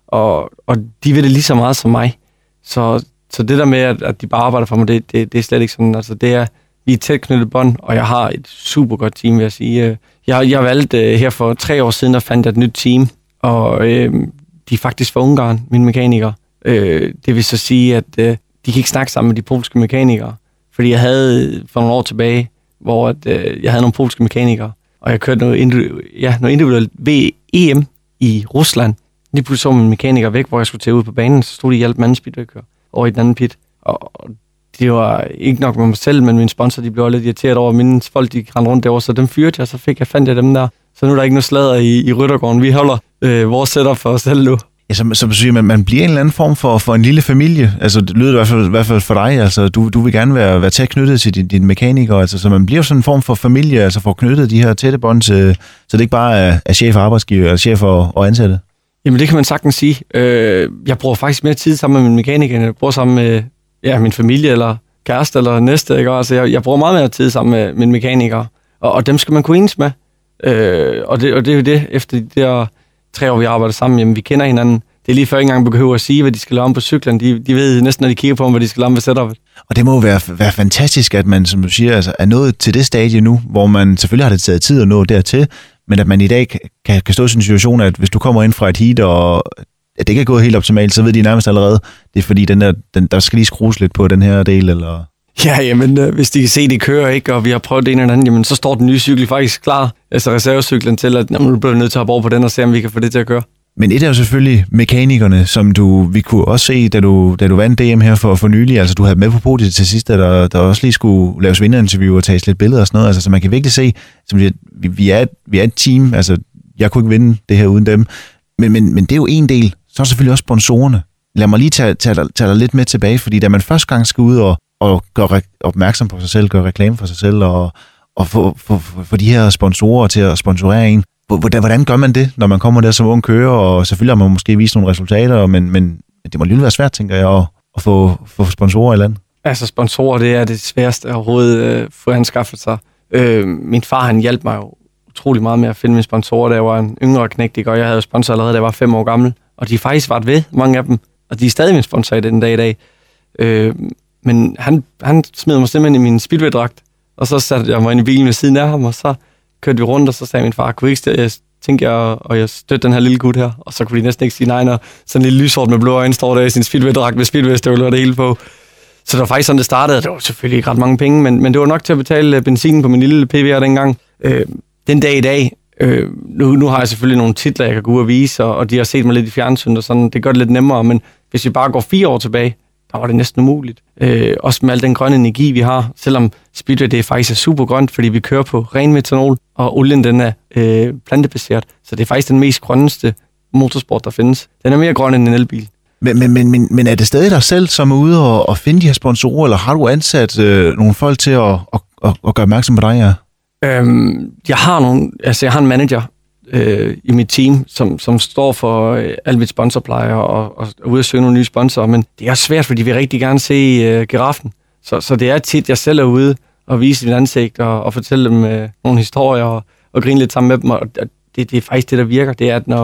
og, og de vil det lige så meget som mig. Så, så det der med, at, at de bare arbejder for mig, det, det, det er slet ikke sådan. Altså, det er, vi er tæt knyttet bånd, og jeg har et super godt team, vil jeg sige. Øh, jeg, jeg valgte øh, her for tre år siden, at fandt jeg et nyt team, og øh, de er faktisk fra Ungarn, mine mekanikere. Øh, det vil så sige, at øh, de kan ikke snakke sammen med de polske mekanikere. Fordi jeg havde øh, for nogle år tilbage, hvor at, øh, jeg havde nogle polske mekanikere, og jeg kørte noget, individu- ja, noget individuelt VEM i Rusland. Lige pludselig så min mekaniker væk, hvor jeg skulle tage ud på banen, så stod de i hjælp med anden over i den anden pit. Og det var ikke nok med mig selv, men min sponsor, de blev lidt irriteret over, mine folk, de rendte rundt derovre, så dem fyrte jeg, så fik jeg fandt jeg dem der. Så nu er der ikke noget slader i, i Ryttergården. Vi holder øh, vores setup for os selv nu. Ja, som, som siger, man, man bliver en eller anden form for, for en lille familie. Altså, det lyder i hvert fald, i hvert fald for dig. Altså, du, du vil gerne være, være tæt knyttet til din, din mekaniker. Altså, så man bliver sådan en form for familie, altså får knyttet de her tætte bånd til, så det ikke bare er, er chef og arbejdsgiver, eller chef og, og ansatte. Jamen, det kan man sagtens sige. Øh, jeg bruger faktisk mere tid sammen med min mekaniker, end jeg bruger sammen med ja, min familie, eller kæreste, eller næste. Ikke? Altså, jeg, jeg bruger meget mere tid sammen med min mekaniker, og, og dem skal man kunne enes med. Øh, og, det, og det er jo det, efter de der tre år, vi arbejder sammen, jamen vi kender hinanden. Det er lige før ikke engang behøver at sige, hvad de skal lave om på cyklen. De, de ved næsten, når de kigger på dem, hvad de skal lave om ved setupet. Og det må jo være, være fantastisk, at man, som du siger, altså, er nået til det stadie nu, hvor man selvfølgelig har det taget tid at nå dertil, men at man i dag kan, kan stå i sådan en situation, at hvis du kommer ind fra et heat, og at det ikke er gået helt optimalt, så ved de nærmest allerede, det er fordi, den der, den, der skal lige skrues lidt på den her del, eller... Ja, jamen, øh, hvis de kan se, det kører ikke, og vi har prøvet det ene eller andet, jamen, så står den nye cykel faktisk klar, altså reservecyklen til, at jamen, nu bliver vi nødt til at hoppe over på den og se, om vi kan få det til at køre. Men et er jo selvfølgelig mekanikerne, som du, vi kunne også se, da du, da du vandt DM her for, for nylig. Altså, du havde med på podiet til sidst, at der, der også lige skulle laves vinderinterview og tages lidt billeder og sådan noget. Altså, så man kan virkelig se, som vi, vi, er, vi er et team. Altså, jeg kunne ikke vinde det her uden dem. Men, men, men det er jo en del. Så er der selvfølgelig også sponsorerne. Lad mig lige tage, tage, tage dig lidt med tilbage, fordi da man første gang skal ud og, og gøre opmærksom på sig selv, gøre reklame for sig selv, og, og få, få, få, få de her sponsorer til at sponsorere en, Hvordan, hvordan gør man det, når man kommer der som ung kører, og selvfølgelig har man måske vist nogle resultater, men, men det må lige være svært, tænker jeg, at, at få, få sponsorer i land. Altså sponsorer, det er det sværeste overhovedet øh, få anskaffet sig. Øh, min far, han hjalp mig jo utrolig meget med at finde mine sponsorer, da jeg var en yngre knægt, og jeg havde sponsor allerede, da jeg var fem år gammel. Og de er faktisk været ved, mange af dem. Og de er stadig min sponsor i den dag i dag. Øh, men han, han smed mig simpelthen i min speedway-dragt, og så satte jeg mig ind i bilen ved siden af ham, og så kørte vi rundt, og så sagde min far, kunne ikke jeg tænkte jeg, og jeg støtte den her lille gut her, og så kunne de næsten ikke sige nej, når sådan en lille lyshård med blå øjne står der i sin speedway-dragt med speedway-støvler og det hele på. Så det var faktisk sådan, det startede. Det var selvfølgelig ikke ret mange penge, men, men det var nok til at betale øh, benzinen på min lille PVR dengang. Øh, den dag i dag, øh, nu, nu har jeg selvfølgelig nogle titler, jeg kan gå ud og vise, og, og de har set mig lidt i fjernsyn, og sådan, det gør det lidt nemmere, men hvis vi bare går fire år tilbage, der var det næsten umuligt. Øh, også med al den grønne energi, vi har, selvom Speedway det er faktisk er super grønt, fordi vi kører på ren metanol, og olien den er øh, plantebaseret. Så det er faktisk den mest grønneste motorsport, der findes. Den er mere grøn end en elbil. Men, men, men, men, men er det stadig dig selv, som er ude og, og finde de her sponsorer, eller har du ansat øh, nogle folk til at, at, at, at gøre opmærksom på dig? Ja? Øhm, jeg har nogle, altså jeg har en manager øh, i mit team, som, som står for øh, al mit sponsorpleje og, og, og er ude at søge nogle nye sponsorer, men det er svært, fordi vi rigtig gerne se øh, giraffen. Så, så det er tit, jeg selv er ude og vise mit ansigt og, og fortælle dem øh, nogle historier og, og grine lidt sammen med dem, og det, det er faktisk det, der virker. Det er, at når,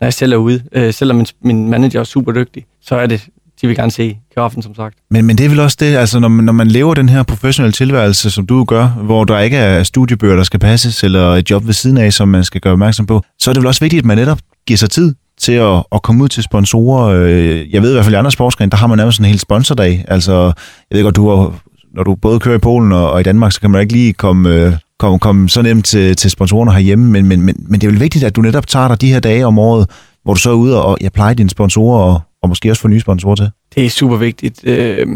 når jeg selv er ude, øh, selvom min, min manager er super dygtig, så er det, de vil gerne se giraffen, som sagt. Men, men det er vel også det, altså når man, når man lever den her professionelle tilværelse, som du gør, hvor der ikke er studiebøger, der skal passes, eller et job ved siden af, som man skal gøre opmærksom på, så er det vel også vigtigt, at man netop giver sig tid til at, at komme ud til sponsorer. Øh, jeg ved i hvert fald i andre sportsgrene, der har man nærmest en hel sponsordag. Altså, jeg ved godt, du har, når du både kører i Polen og, og i Danmark, så kan man ikke lige komme, øh, komme, komme så nemt til, til sponsorerne herhjemme, men, men, men, men det er vel vigtigt, at du netop tager dig de her dage om året, hvor du så er ude og jeg plejer dine sponsorer og, og måske også få nye sponsorer til. Det er super vigtigt. Øh,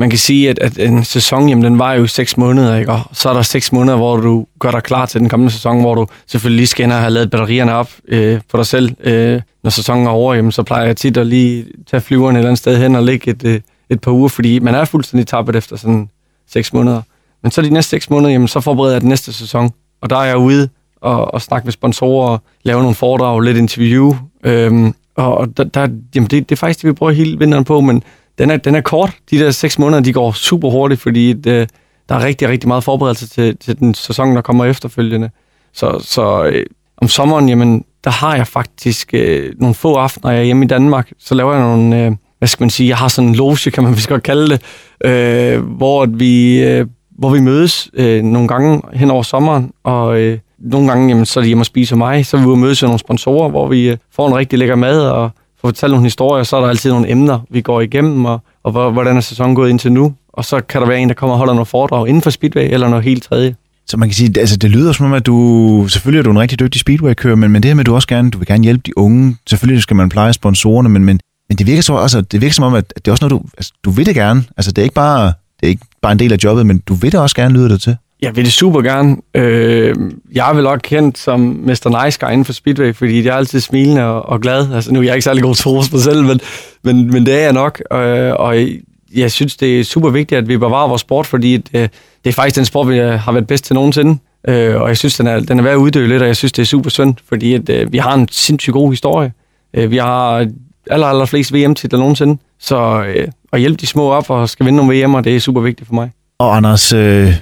man kan sige, at, at en sæson, jamen, den var jo seks måneder, ikke? og så er der seks måneder, hvor du gør dig klar til den kommende sæson, hvor du selvfølgelig lige skal ind og have lavet batterierne op øh, for dig selv. Øh, når sæsonen er over, jamen, så plejer jeg tit at lige tage flyveren et eller andet sted hen og ligge et, øh, et par uger, fordi man er fuldstændig tappet efter sådan seks måneder. Men så de næste seks måneder, jamen, så forbereder jeg den næste sæson, og der er jeg ude og, og snakke med sponsorer, lave nogle foredrag, lidt interview, øh, og der, der, jamen det, det er faktisk det, vi bruger hele vinteren på, men den er, den er kort. De der seks måneder, de går super hurtigt, fordi det, der er rigtig, rigtig meget forberedelse til, til den sæson, der kommer efterfølgende. Så, så øh, om sommeren, jamen, der har jeg faktisk øh, nogle få aftener, jeg er hjemme i Danmark, så laver jeg nogle, øh, hvad skal man sige, jeg har sådan en loge, kan man [laughs] vist godt kalde det, øh, hvor vi, øh, hvor vi mødes øh, nogle gange hen over sommeren, og øh, nogle gange jamen, så er de hjemme og spise mig, så er vi ude og mødes med nogle sponsorer, hvor vi øh, får en rigtig lækker mad og får fortalt nogle historier, så er der altid nogle emner, vi går igennem, og, og hvordan er sæsonen gået indtil nu. Og så kan der være en, der kommer og holder noget foredrag inden for Speedway, eller noget helt tredje. Så man kan sige, altså det lyder som om, at du, selvfølgelig er du en rigtig dygtig speedway-kører, men, men det her med, at du også gerne, du vil gerne hjælpe de unge, selvfølgelig skal man pleje sponsorerne, men, men, men det virker så altså, det virker som om, at det er også noget, du, altså, du vil det gerne. Altså det er ikke bare, det er ikke bare en del af jobbet, men du vil det også gerne lyde det til. Jeg vil det super gerne. Øh, jeg er vel også kendt som Mr. Nice Guy inden for Speedway, fordi jeg er altid smilende og, og glad. Altså, nu er jeg ikke særlig god til at mig selv, men, men, men det er jeg nok. Øh, og jeg synes, det er super vigtigt, at vi bevarer vores sport, fordi det, det er faktisk den sport, vi øh, har været bedst til nogensinde. Øh, og jeg synes, den er, den er værd at uddø lidt, og jeg synes, det er super synd, fordi at, øh, vi har en sindssygt god historie. Øh, vi har aller, aller flest VM-titler nogensinde, så øh, at hjælpe de små op og skal vinde nogle VM'er, det er super vigtigt for mig. Og Anders, øh,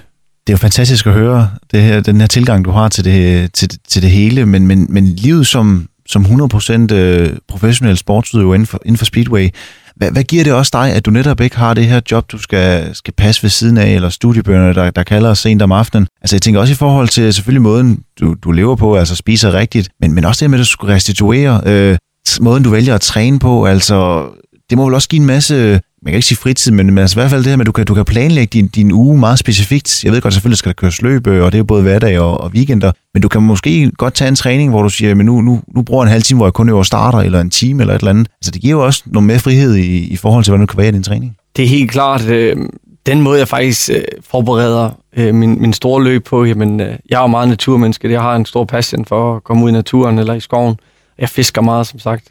det er jo fantastisk at høre det her, den her tilgang, du har til det, til, til det hele, men, men, men livet som, som 100% øh, professionel sportsudøver inden for, inden for Speedway, hvad, hvad giver det også dig, at du netop ikke har det her job, du skal, skal passe ved siden af, eller studiebøgerne, der, der kalder os sent om aftenen? Altså jeg tænker også i forhold til selvfølgelig måden, du, du lever på, altså spiser rigtigt, men, men også det med, at du skal restituere, øh, måden du vælger at træne på, altså det må vel også give en masse man kan ikke sige fritid, men, men altså i hvert fald det her med, at du kan, du kan planlægge din, din uge meget specifikt. Jeg ved godt, selvfølgelig skal der køres løb, øh, og det er både hverdag og, og weekender, men du kan måske godt tage en træning, hvor du siger, men nu, nu, nu bruger jeg en halv time, hvor jeg kun øver starter, eller en time, eller et eller andet. Altså det giver jo også noget mere frihed i, i forhold til, hvordan du kan være i din træning. Det er helt klart, øh, den måde, jeg faktisk øh, forbereder øh, min, min store løb på, jamen, øh, jeg er jo meget naturmenneske, jeg har en stor passion for at komme ud i naturen eller i skoven. Jeg fisker meget, som sagt,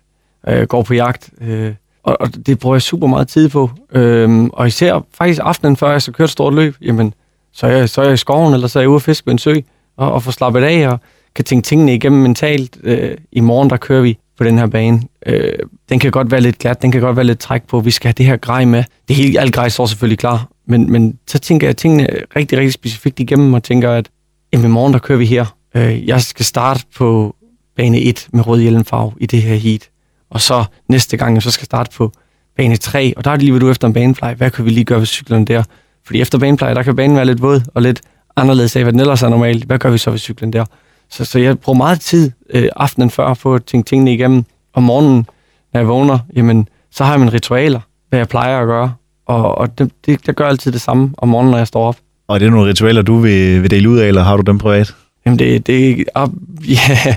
øh, går på jagt, øh, og, og det bruger jeg super meget tid på. Øhm, og især faktisk aftenen, før jeg så kørt et stort løb, jamen, så er, jeg, så er jeg i skoven, eller så er jeg ude at fiske ved en sø, og, og få slappet af, og kan tænke tingene igennem mentalt. Øh, I morgen, der kører vi på den her bane. Øh, den kan godt være lidt glat, den kan godt være lidt træk på, vi skal have det her grej med. Det hele, alt grej står selvfølgelig klar, men, men så tænker jeg tingene rigtig, rigtig specifikt igennem, og tænker, at jamen, i morgen der kører vi her. Øh, jeg skal starte på bane 1 med rød hjelmfarve i det her heat, og så næste gang, så skal starte på bane 3, og der er det lige ved du efter en banefly. Hvad kan vi lige gøre ved cyklerne der? Fordi efter banefly, der kan banen være lidt våd og lidt anderledes af, hvad den ellers er normalt. Hvad gør vi så ved cyklen der? Så, så jeg bruger meget tid øh, aftenen før på at tænke tingene igennem. Om morgenen, når jeg vågner, jamen, så har jeg mine ritualer, hvad jeg plejer at gøre. Og, og det, det, jeg gør altid det samme om morgenen, når jeg står op. Og er det nogle ritualer, du vil, vil dele ud af, eller har du dem privat? Jamen, det, det [laughs] ja,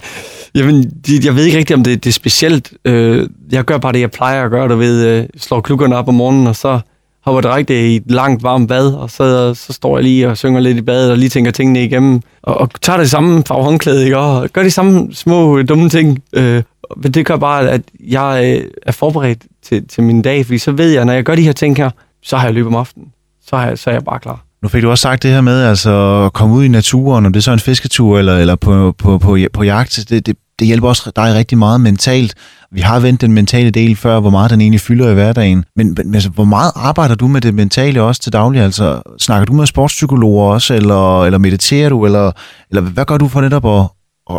jamen, jeg ved ikke rigtigt, om det, det er specielt. Øh, jeg gør bare det, jeg plejer at gøre. Du ved, øh, slår klukkerne op om morgenen, og så hopper direkte i et langt, varmt bad, og så, så står jeg lige og synger lidt i badet, og lige tænker tingene igennem, og, og tager det samme farve håndklæde, ikke? og gør de samme små øh, dumme ting. Øh, men det gør bare, at jeg øh, er forberedt til, til min dag, fordi så ved jeg, når jeg gør de her ting her, så har jeg løbet om aftenen. Så har jeg, så er jeg bare klar. Nu fik du også sagt det her med altså, at komme ud i naturen, om det er så en fisketur eller, eller på, på, på, på jagt. Det, det, det hjælper også dig rigtig meget mentalt. Vi har vendt den mentale del før, hvor meget den egentlig fylder i hverdagen. Men, men altså, hvor meget arbejder du med det mentale også til daglig? Altså, snakker du med sportspsykologer også, eller, eller mediterer du, eller, eller hvad gør du for netop at,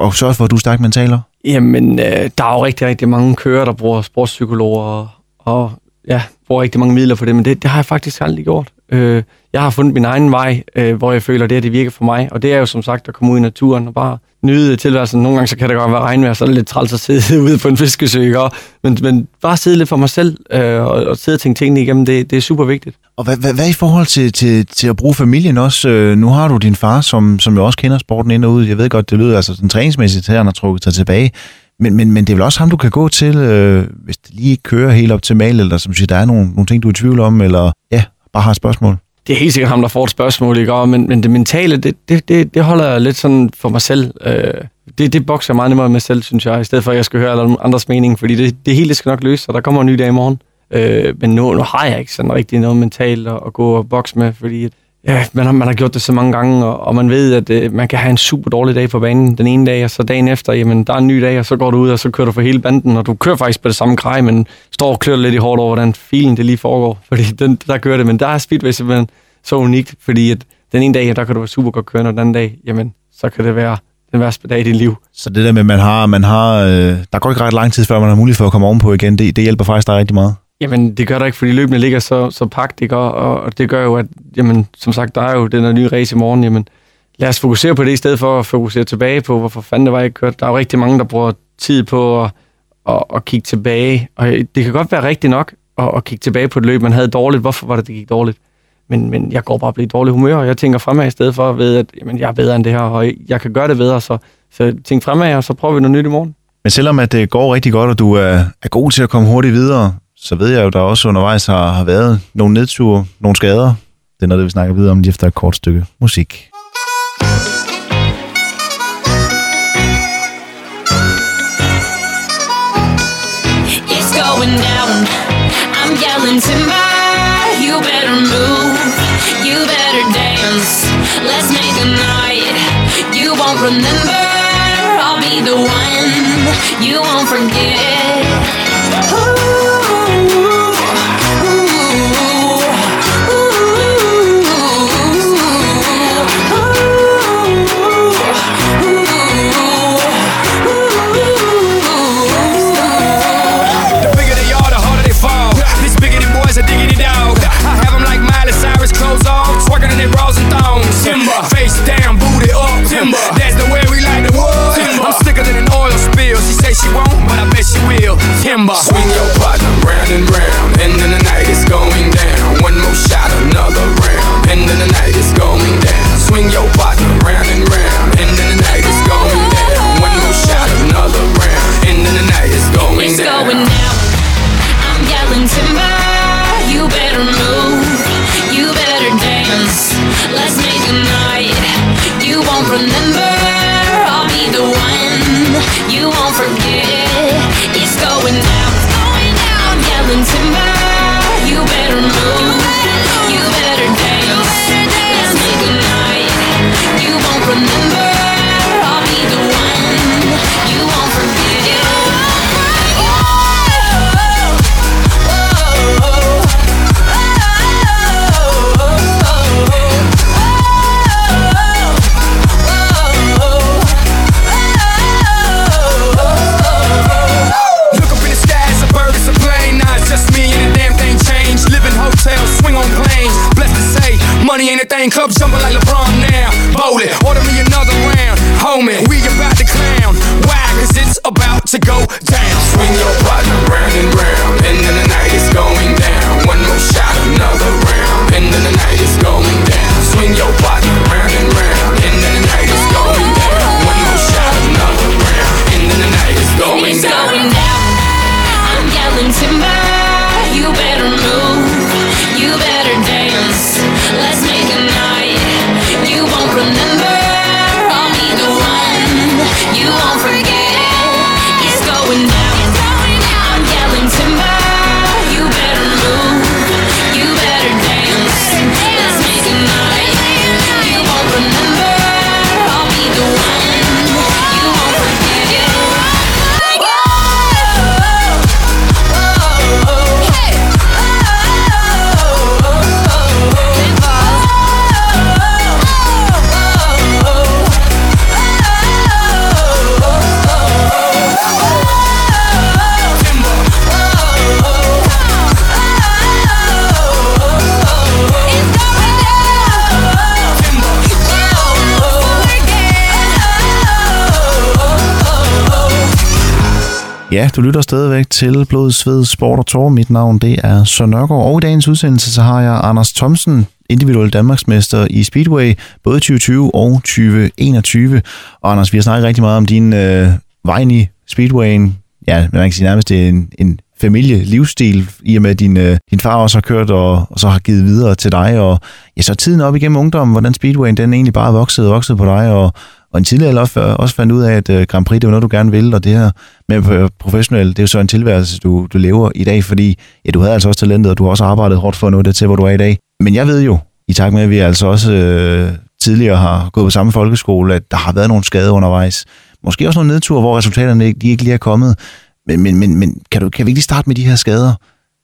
at sørge for, at du er stærk mentaler? Jamen, øh, der er jo rigtig, rigtig mange kører, der bruger sportspsykologer, og, og ja, bruger rigtig mange midler for det, men det, det har jeg faktisk aldrig gjort. Øh, jeg har fundet min egen vej, øh, hvor jeg føler, det er det virker for mig. Og det er jo som sagt at komme ud i naturen og bare nyde tilværelsen. Nogle gange så kan det godt være regnvejr, så er det lidt træls at sidde [laughs] ude på en fiskesø. Ikke? Men, men bare sidde lidt for mig selv øh, og, og sidde og tænke tingene igennem, det, det er super vigtigt. Og hvad, hvad, hvad i forhold til, til, til at bruge familien også? Øh, nu har du din far, som, som jo også kender sporten ind og ud. Jeg ved godt, det lyder altså sådan træningsmæssigt, at han har trukket sig tilbage. Men, men, men det er vel også ham, du kan gå til, øh, hvis det lige ikke kører helt optimalt, eller som siger, der er nogle, nogle ting, du er i tvivl om, eller ja, bare har et spørgsmål det er helt sikkert ham, der får et spørgsmål, ikke? Men, men det mentale, det, det, det, det holder jeg lidt sådan for mig selv. Øh, det, det bokser meget nemmere med selv, synes jeg, i stedet for, at jeg skal høre alle andres mening, fordi det, det hele skal nok løse, og der kommer en ny dag i morgen. Øh, men nu, nu har jeg ikke sådan rigtig noget mentalt at, at gå og bokse med, fordi ja, man, har, man har gjort det så mange gange, og, og man ved, at øh, man kan have en super dårlig dag på banen den ene dag, og så dagen efter, jamen, der er en ny dag, og så går du ud, og så kører du for hele banden, og du kører faktisk på det samme grej, men står og klør lidt i hårdt over, hvordan filen det lige foregår, [laughs] fordi den, der kører det, men der er Speedway simpelthen så unikt, fordi at den ene dag, der kan du være super godt kørende, og den anden dag, jamen, så kan det være den værste dag i dit liv. Så det der med, at man har, man har øh, der går ikke ret lang tid, før man har mulighed for at komme ovenpå igen, det, det hjælper faktisk dig rigtig meget. Jamen, det gør der ikke, fordi løbende ligger så, så pagt, ikke? Og, og, det gør jo, at, jamen, som sagt, der er jo den her nye race i morgen, jamen, lad os fokusere på det, i stedet for at fokusere tilbage på, hvorfor fanden det var, jeg kørt. Der er jo rigtig mange, der bruger tid på at, at, at kigge tilbage, og det kan godt være rigtigt nok at, at kigge tilbage på et løb, man havde dårligt. Hvorfor var det, det gik dårligt? Men, men jeg går bare og bliver dårlig humør, og jeg tænker fremad i stedet for at vide, at jamen, jeg er bedre end det her, og jeg kan gøre det bedre. Så, så tænk fremad, og så prøver vi noget nyt i morgen. Men selvom at det går rigtig godt, og du er, er god til at komme hurtigt videre, så ved jeg jo, at der også undervejs har, har været nogle nedture, nogle skader. Det er noget, vi snakker videre om lige efter et kort stykke musik. It's going down. I'm yelling timber. You better move. You better dance. Let's make a night. You won't remember. I'll be the one. You won't forget. Ooh. Swing your Ja, du lytter stadigvæk til Blod, Sved, Sport og Tor. Mit navn det er Søren Nørgaard, og i dagens udsendelse så har jeg Anders Thomsen, individuel Danmarksmester i Speedway, både 2020 og 2021. Og Anders, vi har snakket rigtig meget om din øh, vej ind i Speedwayen. Ja, man kan sige nærmest, det er en, en familielivsstil, i og med at din, øh, din far også har kørt og, og så har givet videre til dig. Og ja, så tiden op igennem ungdommen, hvordan Speedwayen den egentlig bare voksede og voksede på dig, og, og en tidligere også, øh, også fandt ud af, at øh, Grand Prix, det var noget, du gerne ville, og det her med professionel, det er jo så en tilværelse, du, du lever i dag, fordi ja, du havde altså også talentet, og du har også arbejdet hårdt for at nå det til, hvor du er i dag. Men jeg ved jo, i takt med, at vi altså også øh, tidligere har gået på samme folkeskole, at der har været nogle skader undervejs. Måske også nogle nedture, hvor resultaterne ikke, de ikke lige er kommet. Men, men, men, men kan, du, kan vi ikke lige starte med de her skader?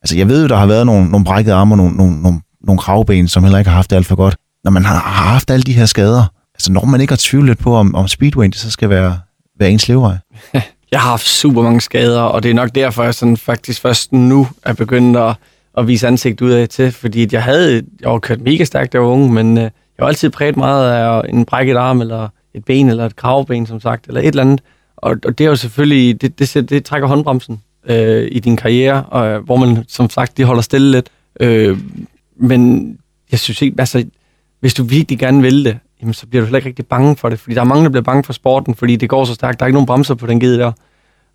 Altså, jeg ved jo, der har været nogle, nogle brækkede arme og nogle, nogle, nogle, nogle kravben, som heller ikke har haft det alt for godt. Når man har, har haft alle de her skader, altså når man ikke har tvivlet lidt på, om, om speedway det så skal være, være ens levevej. [laughs] Jeg har haft super mange skader, og det er nok derfor, jeg sådan faktisk først nu er begyndt at, at vise ansigt ud af til, fordi at jeg havde jeg var kørt mega stærkt, da jeg var unge, men øh, jeg har altid præget meget af en brækket arm, eller et ben, eller et kravben, som sagt, eller et eller andet. Og, og det er jo selvfølgelig, det, det, det, det trækker håndbremsen øh, i din karriere, og, hvor man som sagt, de holder stille lidt. Øh, men jeg synes ikke, altså, hvis du virkelig gerne vil det, jamen, så bliver du heller ikke rigtig bange for det. Fordi der er mange, der bliver bange for sporten, fordi det går så stærkt. Der er ikke nogen bremser på den gede der.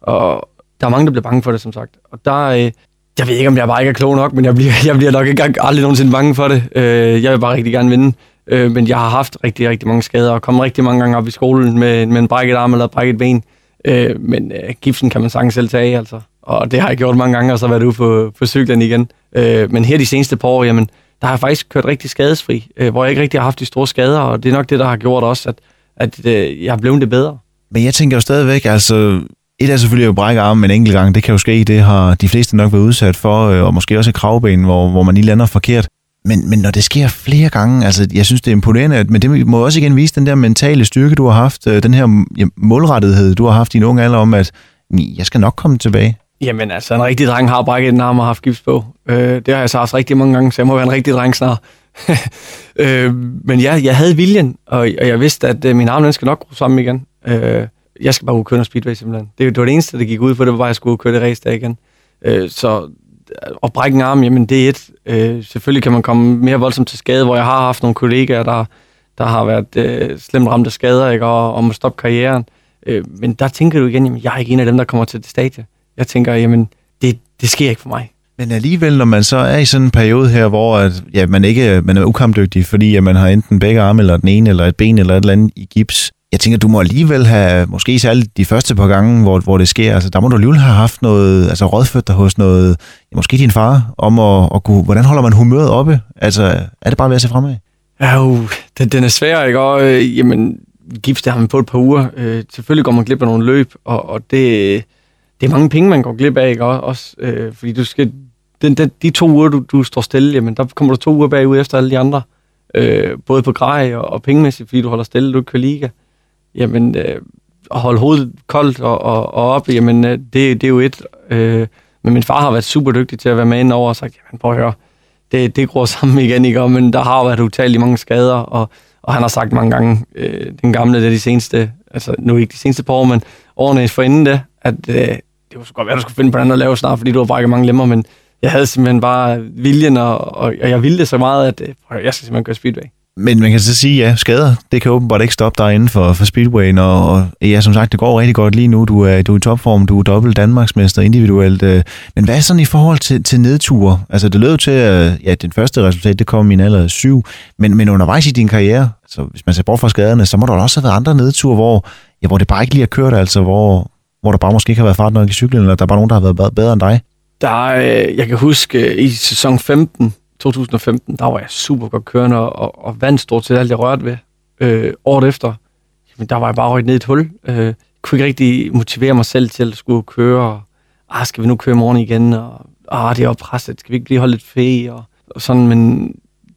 Og der er mange, der bliver bange for det, som sagt. Og der, øh, jeg ved ikke, om jeg bare ikke er klog nok, men jeg bliver, [laughs] jeg bliver nok ikke aldrig nogensinde bange for det. Øh, jeg vil bare rigtig gerne vinde. Øh, men jeg har haft rigtig, rigtig mange skader, og kommet rigtig mange gange op i skolen med, med en brækket arm eller brækket ben. Øh, men øh, gipsen kan man sagtens selv tage, altså. Og det har jeg gjort mange gange, og så været ude på, på cyklen igen. Øh, men her de seneste par år, jamen, der har jeg faktisk kørt rigtig skadesfri, øh, hvor jeg ikke rigtig har haft de store skader, og det er nok det, der har gjort også, at, at øh, jeg er blevet det bedre. Men jeg tænker jo stadigvæk, altså, et er selvfølgelig at brække armen en enkelt gang, det kan jo ske, det har de fleste nok været udsat for, øh, og måske også et kravben, hvor, hvor man lige lander forkert. Men, men når det sker flere gange, altså jeg synes, det er imponerende, men det må også igen vise den der mentale styrke, du har haft, øh, den her ja, målrettethed, du har haft i en ung alder om, at jeg skal nok komme tilbage. Jamen altså, en rigtig dreng har brækket en arm og haft gips på. Øh, det har jeg så haft rigtig mange gange, så jeg må være en rigtig dreng snart. [laughs] øh, men ja, jeg havde viljen, og, og jeg vidste, at øh, min arm den skal nok gro sammen igen. Øh, jeg skal bare ud køre noget speedway simpelthen. Det, det var det eneste, der gik ud for, det var bare, at jeg skulle køre det race der igen. Øh, så at brække en arm, jamen det er et. Øh, selvfølgelig kan man komme mere voldsomt til skade, hvor jeg har haft nogle kollegaer, der, der har været øh, slemt ramt af skader, ikke, og om at stoppe karrieren. Øh, men der tænker du igen, jamen jeg er ikke en af dem, der kommer til det stadie. Jeg tænker, jamen det, det sker ikke for mig. Men alligevel, når man så er i sådan en periode her, hvor at, ja, man ikke man er ukampdygtig, fordi at man har enten begge arme, eller den ene, eller et ben, eller et eller andet i gips. Jeg tænker, du må alligevel have, måske særligt de første par gange, hvor, hvor det sker, altså der må du alligevel have haft noget, altså rådført dig hos noget, ja, måske din far, om at, at kunne, hvordan holder man humøret oppe? Altså, er det bare ved at se fremad? Ja, uh, den, den er svær, ikke? Og, øh, jamen, gips, det har man på et par uger. Øh, selvfølgelig går man glip af nogle løb, og, og det, det er mange penge, man går glip af, ikke? Også, øh, fordi du skal, den, den, de to uger, du, du står stille, jamen, der kommer du to uger bagud efter alle de andre. Øh, både på grej og, og pengemæssigt, fordi du holder stille, du ikke kører liga. Jamen, øh, at holde hovedet koldt og, og, og op, jamen, øh, det, det er jo et. Øh, men min far har været super dygtig til at være med ind over og sagt, jamen prøv at høre, det, det gror sammen igen, ikke? Men der har været utallige mange skader, og, Og han har sagt mange gange, øh, den gamle, det er de seneste, altså nu ikke de seneste par år, men årene forinden det, at øh, det var så godt være, du skulle finde på andet at lave snart, fordi du har brækket mange lemmer, men jeg havde simpelthen bare viljen, og, og, og jeg ville det så meget, at øh, prøv, jeg skal simpelthen gøre speedway. Men man kan så sige, ja, skader, det kan åbenbart ikke stoppe dig inden for, for Speedway, og, og ja, som sagt, det går rigtig godt lige nu. Du er, du er i topform, du er dobbelt Danmarksmester individuelt. Øh, men hvad er sådan i forhold til, til nedture? Altså, det lød til, at ja, den første resultat, det kom i en alder af syv, men, men undervejs i din karriere, så hvis man ser bort fra skaderne, så må der også have været andre nedture, hvor, ja, hvor det bare ikke lige har kørt, altså, hvor, hvor der bare måske ikke har været fart nok i cyklen, eller der er bare nogen, der har været bedre end dig. Der, øh, jeg kan huske, øh, i sæson 15, 2015, der var jeg super godt kørende og, og vandt stort set alt, jeg rørte ved. Øh, året efter, jamen, der var jeg bare røget ned i et hul. Øh, kunne ikke rigtig motivere mig selv til at skulle køre. Og, ah, skal vi nu køre i morgen igen? Og, ah, det er jo presset. Skal vi ikke lige holde lidt fæ? Og, og sådan, men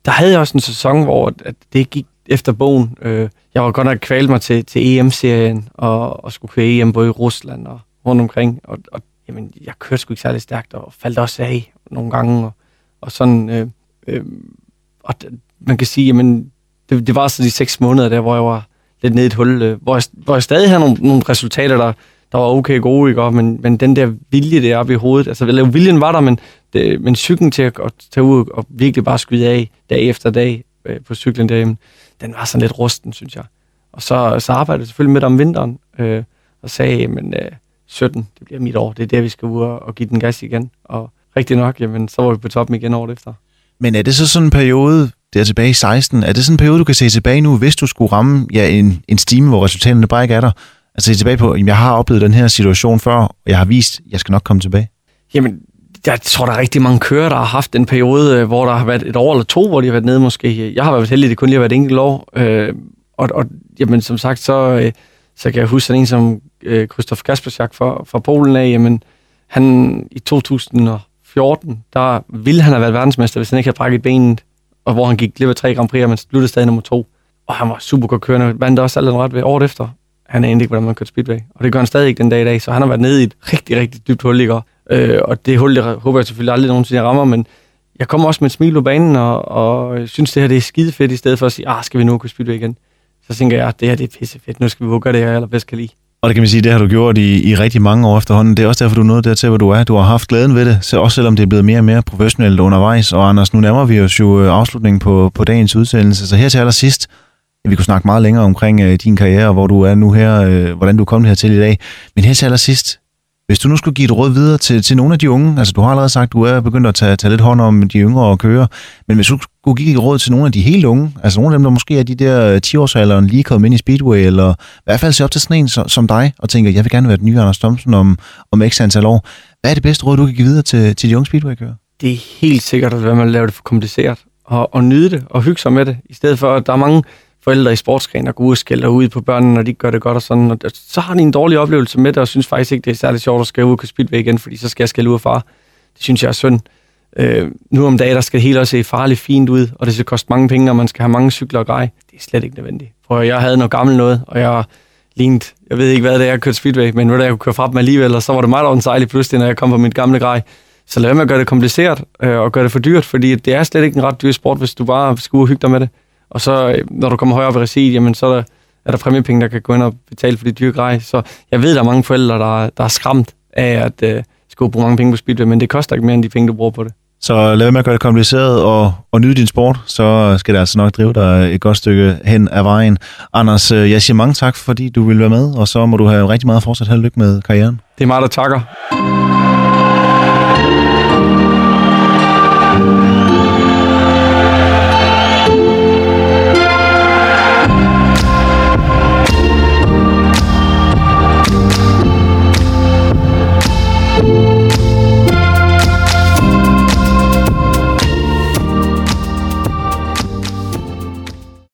der havde jeg også en sæson, hvor at det gik efter bogen. Øh, jeg var godt nok kvalt mig til, til EM-serien og, og skulle køre EM både i Rusland og rundt omkring. Og, og jamen, jeg kørte sgu ikke særlig stærkt og faldt også af nogle gange. Og, og sådan, øh, øh, og d- man kan sige, jamen, det, det var så de seks måneder der, hvor jeg var lidt nede i et hul, øh, hvor, jeg, hvor jeg stadig havde nogle, nogle resultater, der, der var okay gode, ikke? Og, men, men den der vilje der oppe i hovedet, altså eller, viljen var der, men, det, men cyklen til at, at tage ud og virkelig bare skyde af dag efter dag øh, på cyklen derhjemme, den var sådan lidt rusten, synes jeg. Og så, så arbejdede jeg selvfølgelig med det om vinteren, øh, og sagde, men øh, 17, det bliver mit år, det er der, vi skal ud og, og give den gas igen. Og rigtig nok, jamen, så var vi på toppen igen året efter. Men er det så sådan en periode, der tilbage i 16, er det sådan en periode, du kan se tilbage nu, hvis du skulle ramme ja, en, en stime, hvor resultaterne bare ikke er der? Altså se tilbage på, jamen, jeg har oplevet den her situation før, og jeg har vist, at jeg skal nok komme tilbage. Jamen, jeg tror, der er rigtig mange kører, der har haft en periode, øh, hvor der har været et år eller to, hvor de har været nede måske. Jeg har været heldig, det kun lige har været et enkelt år. Øh, og, og jamen, som sagt, så, øh, så kan jeg huske sådan en som øh, Christoph Kaspersjak fra, fra Polen af. Jamen, han i 2014, der ville han have været verdensmester, hvis han ikke havde brækket benet, og hvor han gik glip af tre Grand Prix, men sluttede stadig nummer to. Og han var super godt kørende, vandt også alt ret ved året efter. Han anede ikke, hvordan man kørte speedway. Og det gør han stadig ikke den dag i dag, så han har været nede i et rigtig, rigtig dybt hul, i går. Øh, og det hul, det håber jeg selvfølgelig aldrig nogensinde, jeg rammer, men jeg kommer også med et smil på banen, og, og synes, det her det er skide fedt, i stedet for at sige, ah, skal vi nu kunne spille igen? Så tænker jeg, ah, det her det er pisse fedt, nu skal vi gøre det, jeg allerbedst kan lide. Og det kan man sige, det har du gjort i, i rigtig mange år efterhånden. Det er også derfor, du er nået dertil, hvor du er. Du har haft glæden ved det, så også selvom det er blevet mere og mere professionelt undervejs. Og Anders, nu nærmer vi os jo øh, afslutningen på, på dagens udsendelse. Så her til allersidst, vi kunne snakke meget længere omkring øh, din karriere, hvor du er nu her, øh, hvordan du er kommet hertil i dag. Men her til allersidst, hvis du nu skulle give et råd videre til, til nogle af de unge, altså du har allerede sagt, du er begyndt at tage, tage lidt hånd om de yngre og køre, men hvis du skulle give et råd til nogle af de helt unge, altså nogle af dem, der måske er de der øh, 10-årsalderen, lige kommet ind i Speedway, eller i hvert fald se op til sådan en som, som dig, og tænker, jeg vil gerne være den nye Anders Thomsen om, om x antal år. Hvad er det bedste råd, du kan give videre til, til de unge Speedway-kører? det er helt sikkert at være med at lave det for kompliceret, og, og nyde det, og hygge sig med det, i stedet for, at der er mange forældre i sportsgren, der går ud og skælder ud på børnene, når de ikke gør det godt og sådan, og så har de en dårlig oplevelse med det, og synes faktisk ikke, det er særlig sjovt at skrive ud på speedway igen, fordi så skal jeg skælde ud af far. Det synes jeg er synd. Øh, nu om dagen, der skal det hele også se farligt fint ud, og det skal koste mange penge, og man skal have mange cykler og grej. Det er slet ikke nødvendigt. For jeg havde noget gammelt noget, og jeg lignede, jeg ved ikke hvad det er, jeg kørte speedway, men hvad det jeg kunne køre fra dem alligevel, og så var det meget der var en pludselig, når jeg kom på mit gamle grej. Så lad være med at gøre det kompliceret øh, og gøre det for dyrt, fordi det er slet ikke en ret dyr sport, hvis du bare skal ud og hygge dig med det. Og så, øh, når du kommer højere op i regi, jamen, så er der, er der præmiepenge, der kan gå ind og betale for de dyre grej. Så jeg ved, der er mange forældre, der, der er skræmt af at øh, skulle bruge mange penge på speedway, men det koster ikke mere end de penge, du bruger på det. Så lad være med at gøre det kompliceret og, og nyde din sport, så skal det altså nok drive dig et godt stykke hen ad vejen. Anders, øh, jeg siger mange tak, fordi du vil være med, og så må du have rigtig meget fortsat held og lykke med karrieren. Det er mig, der takker.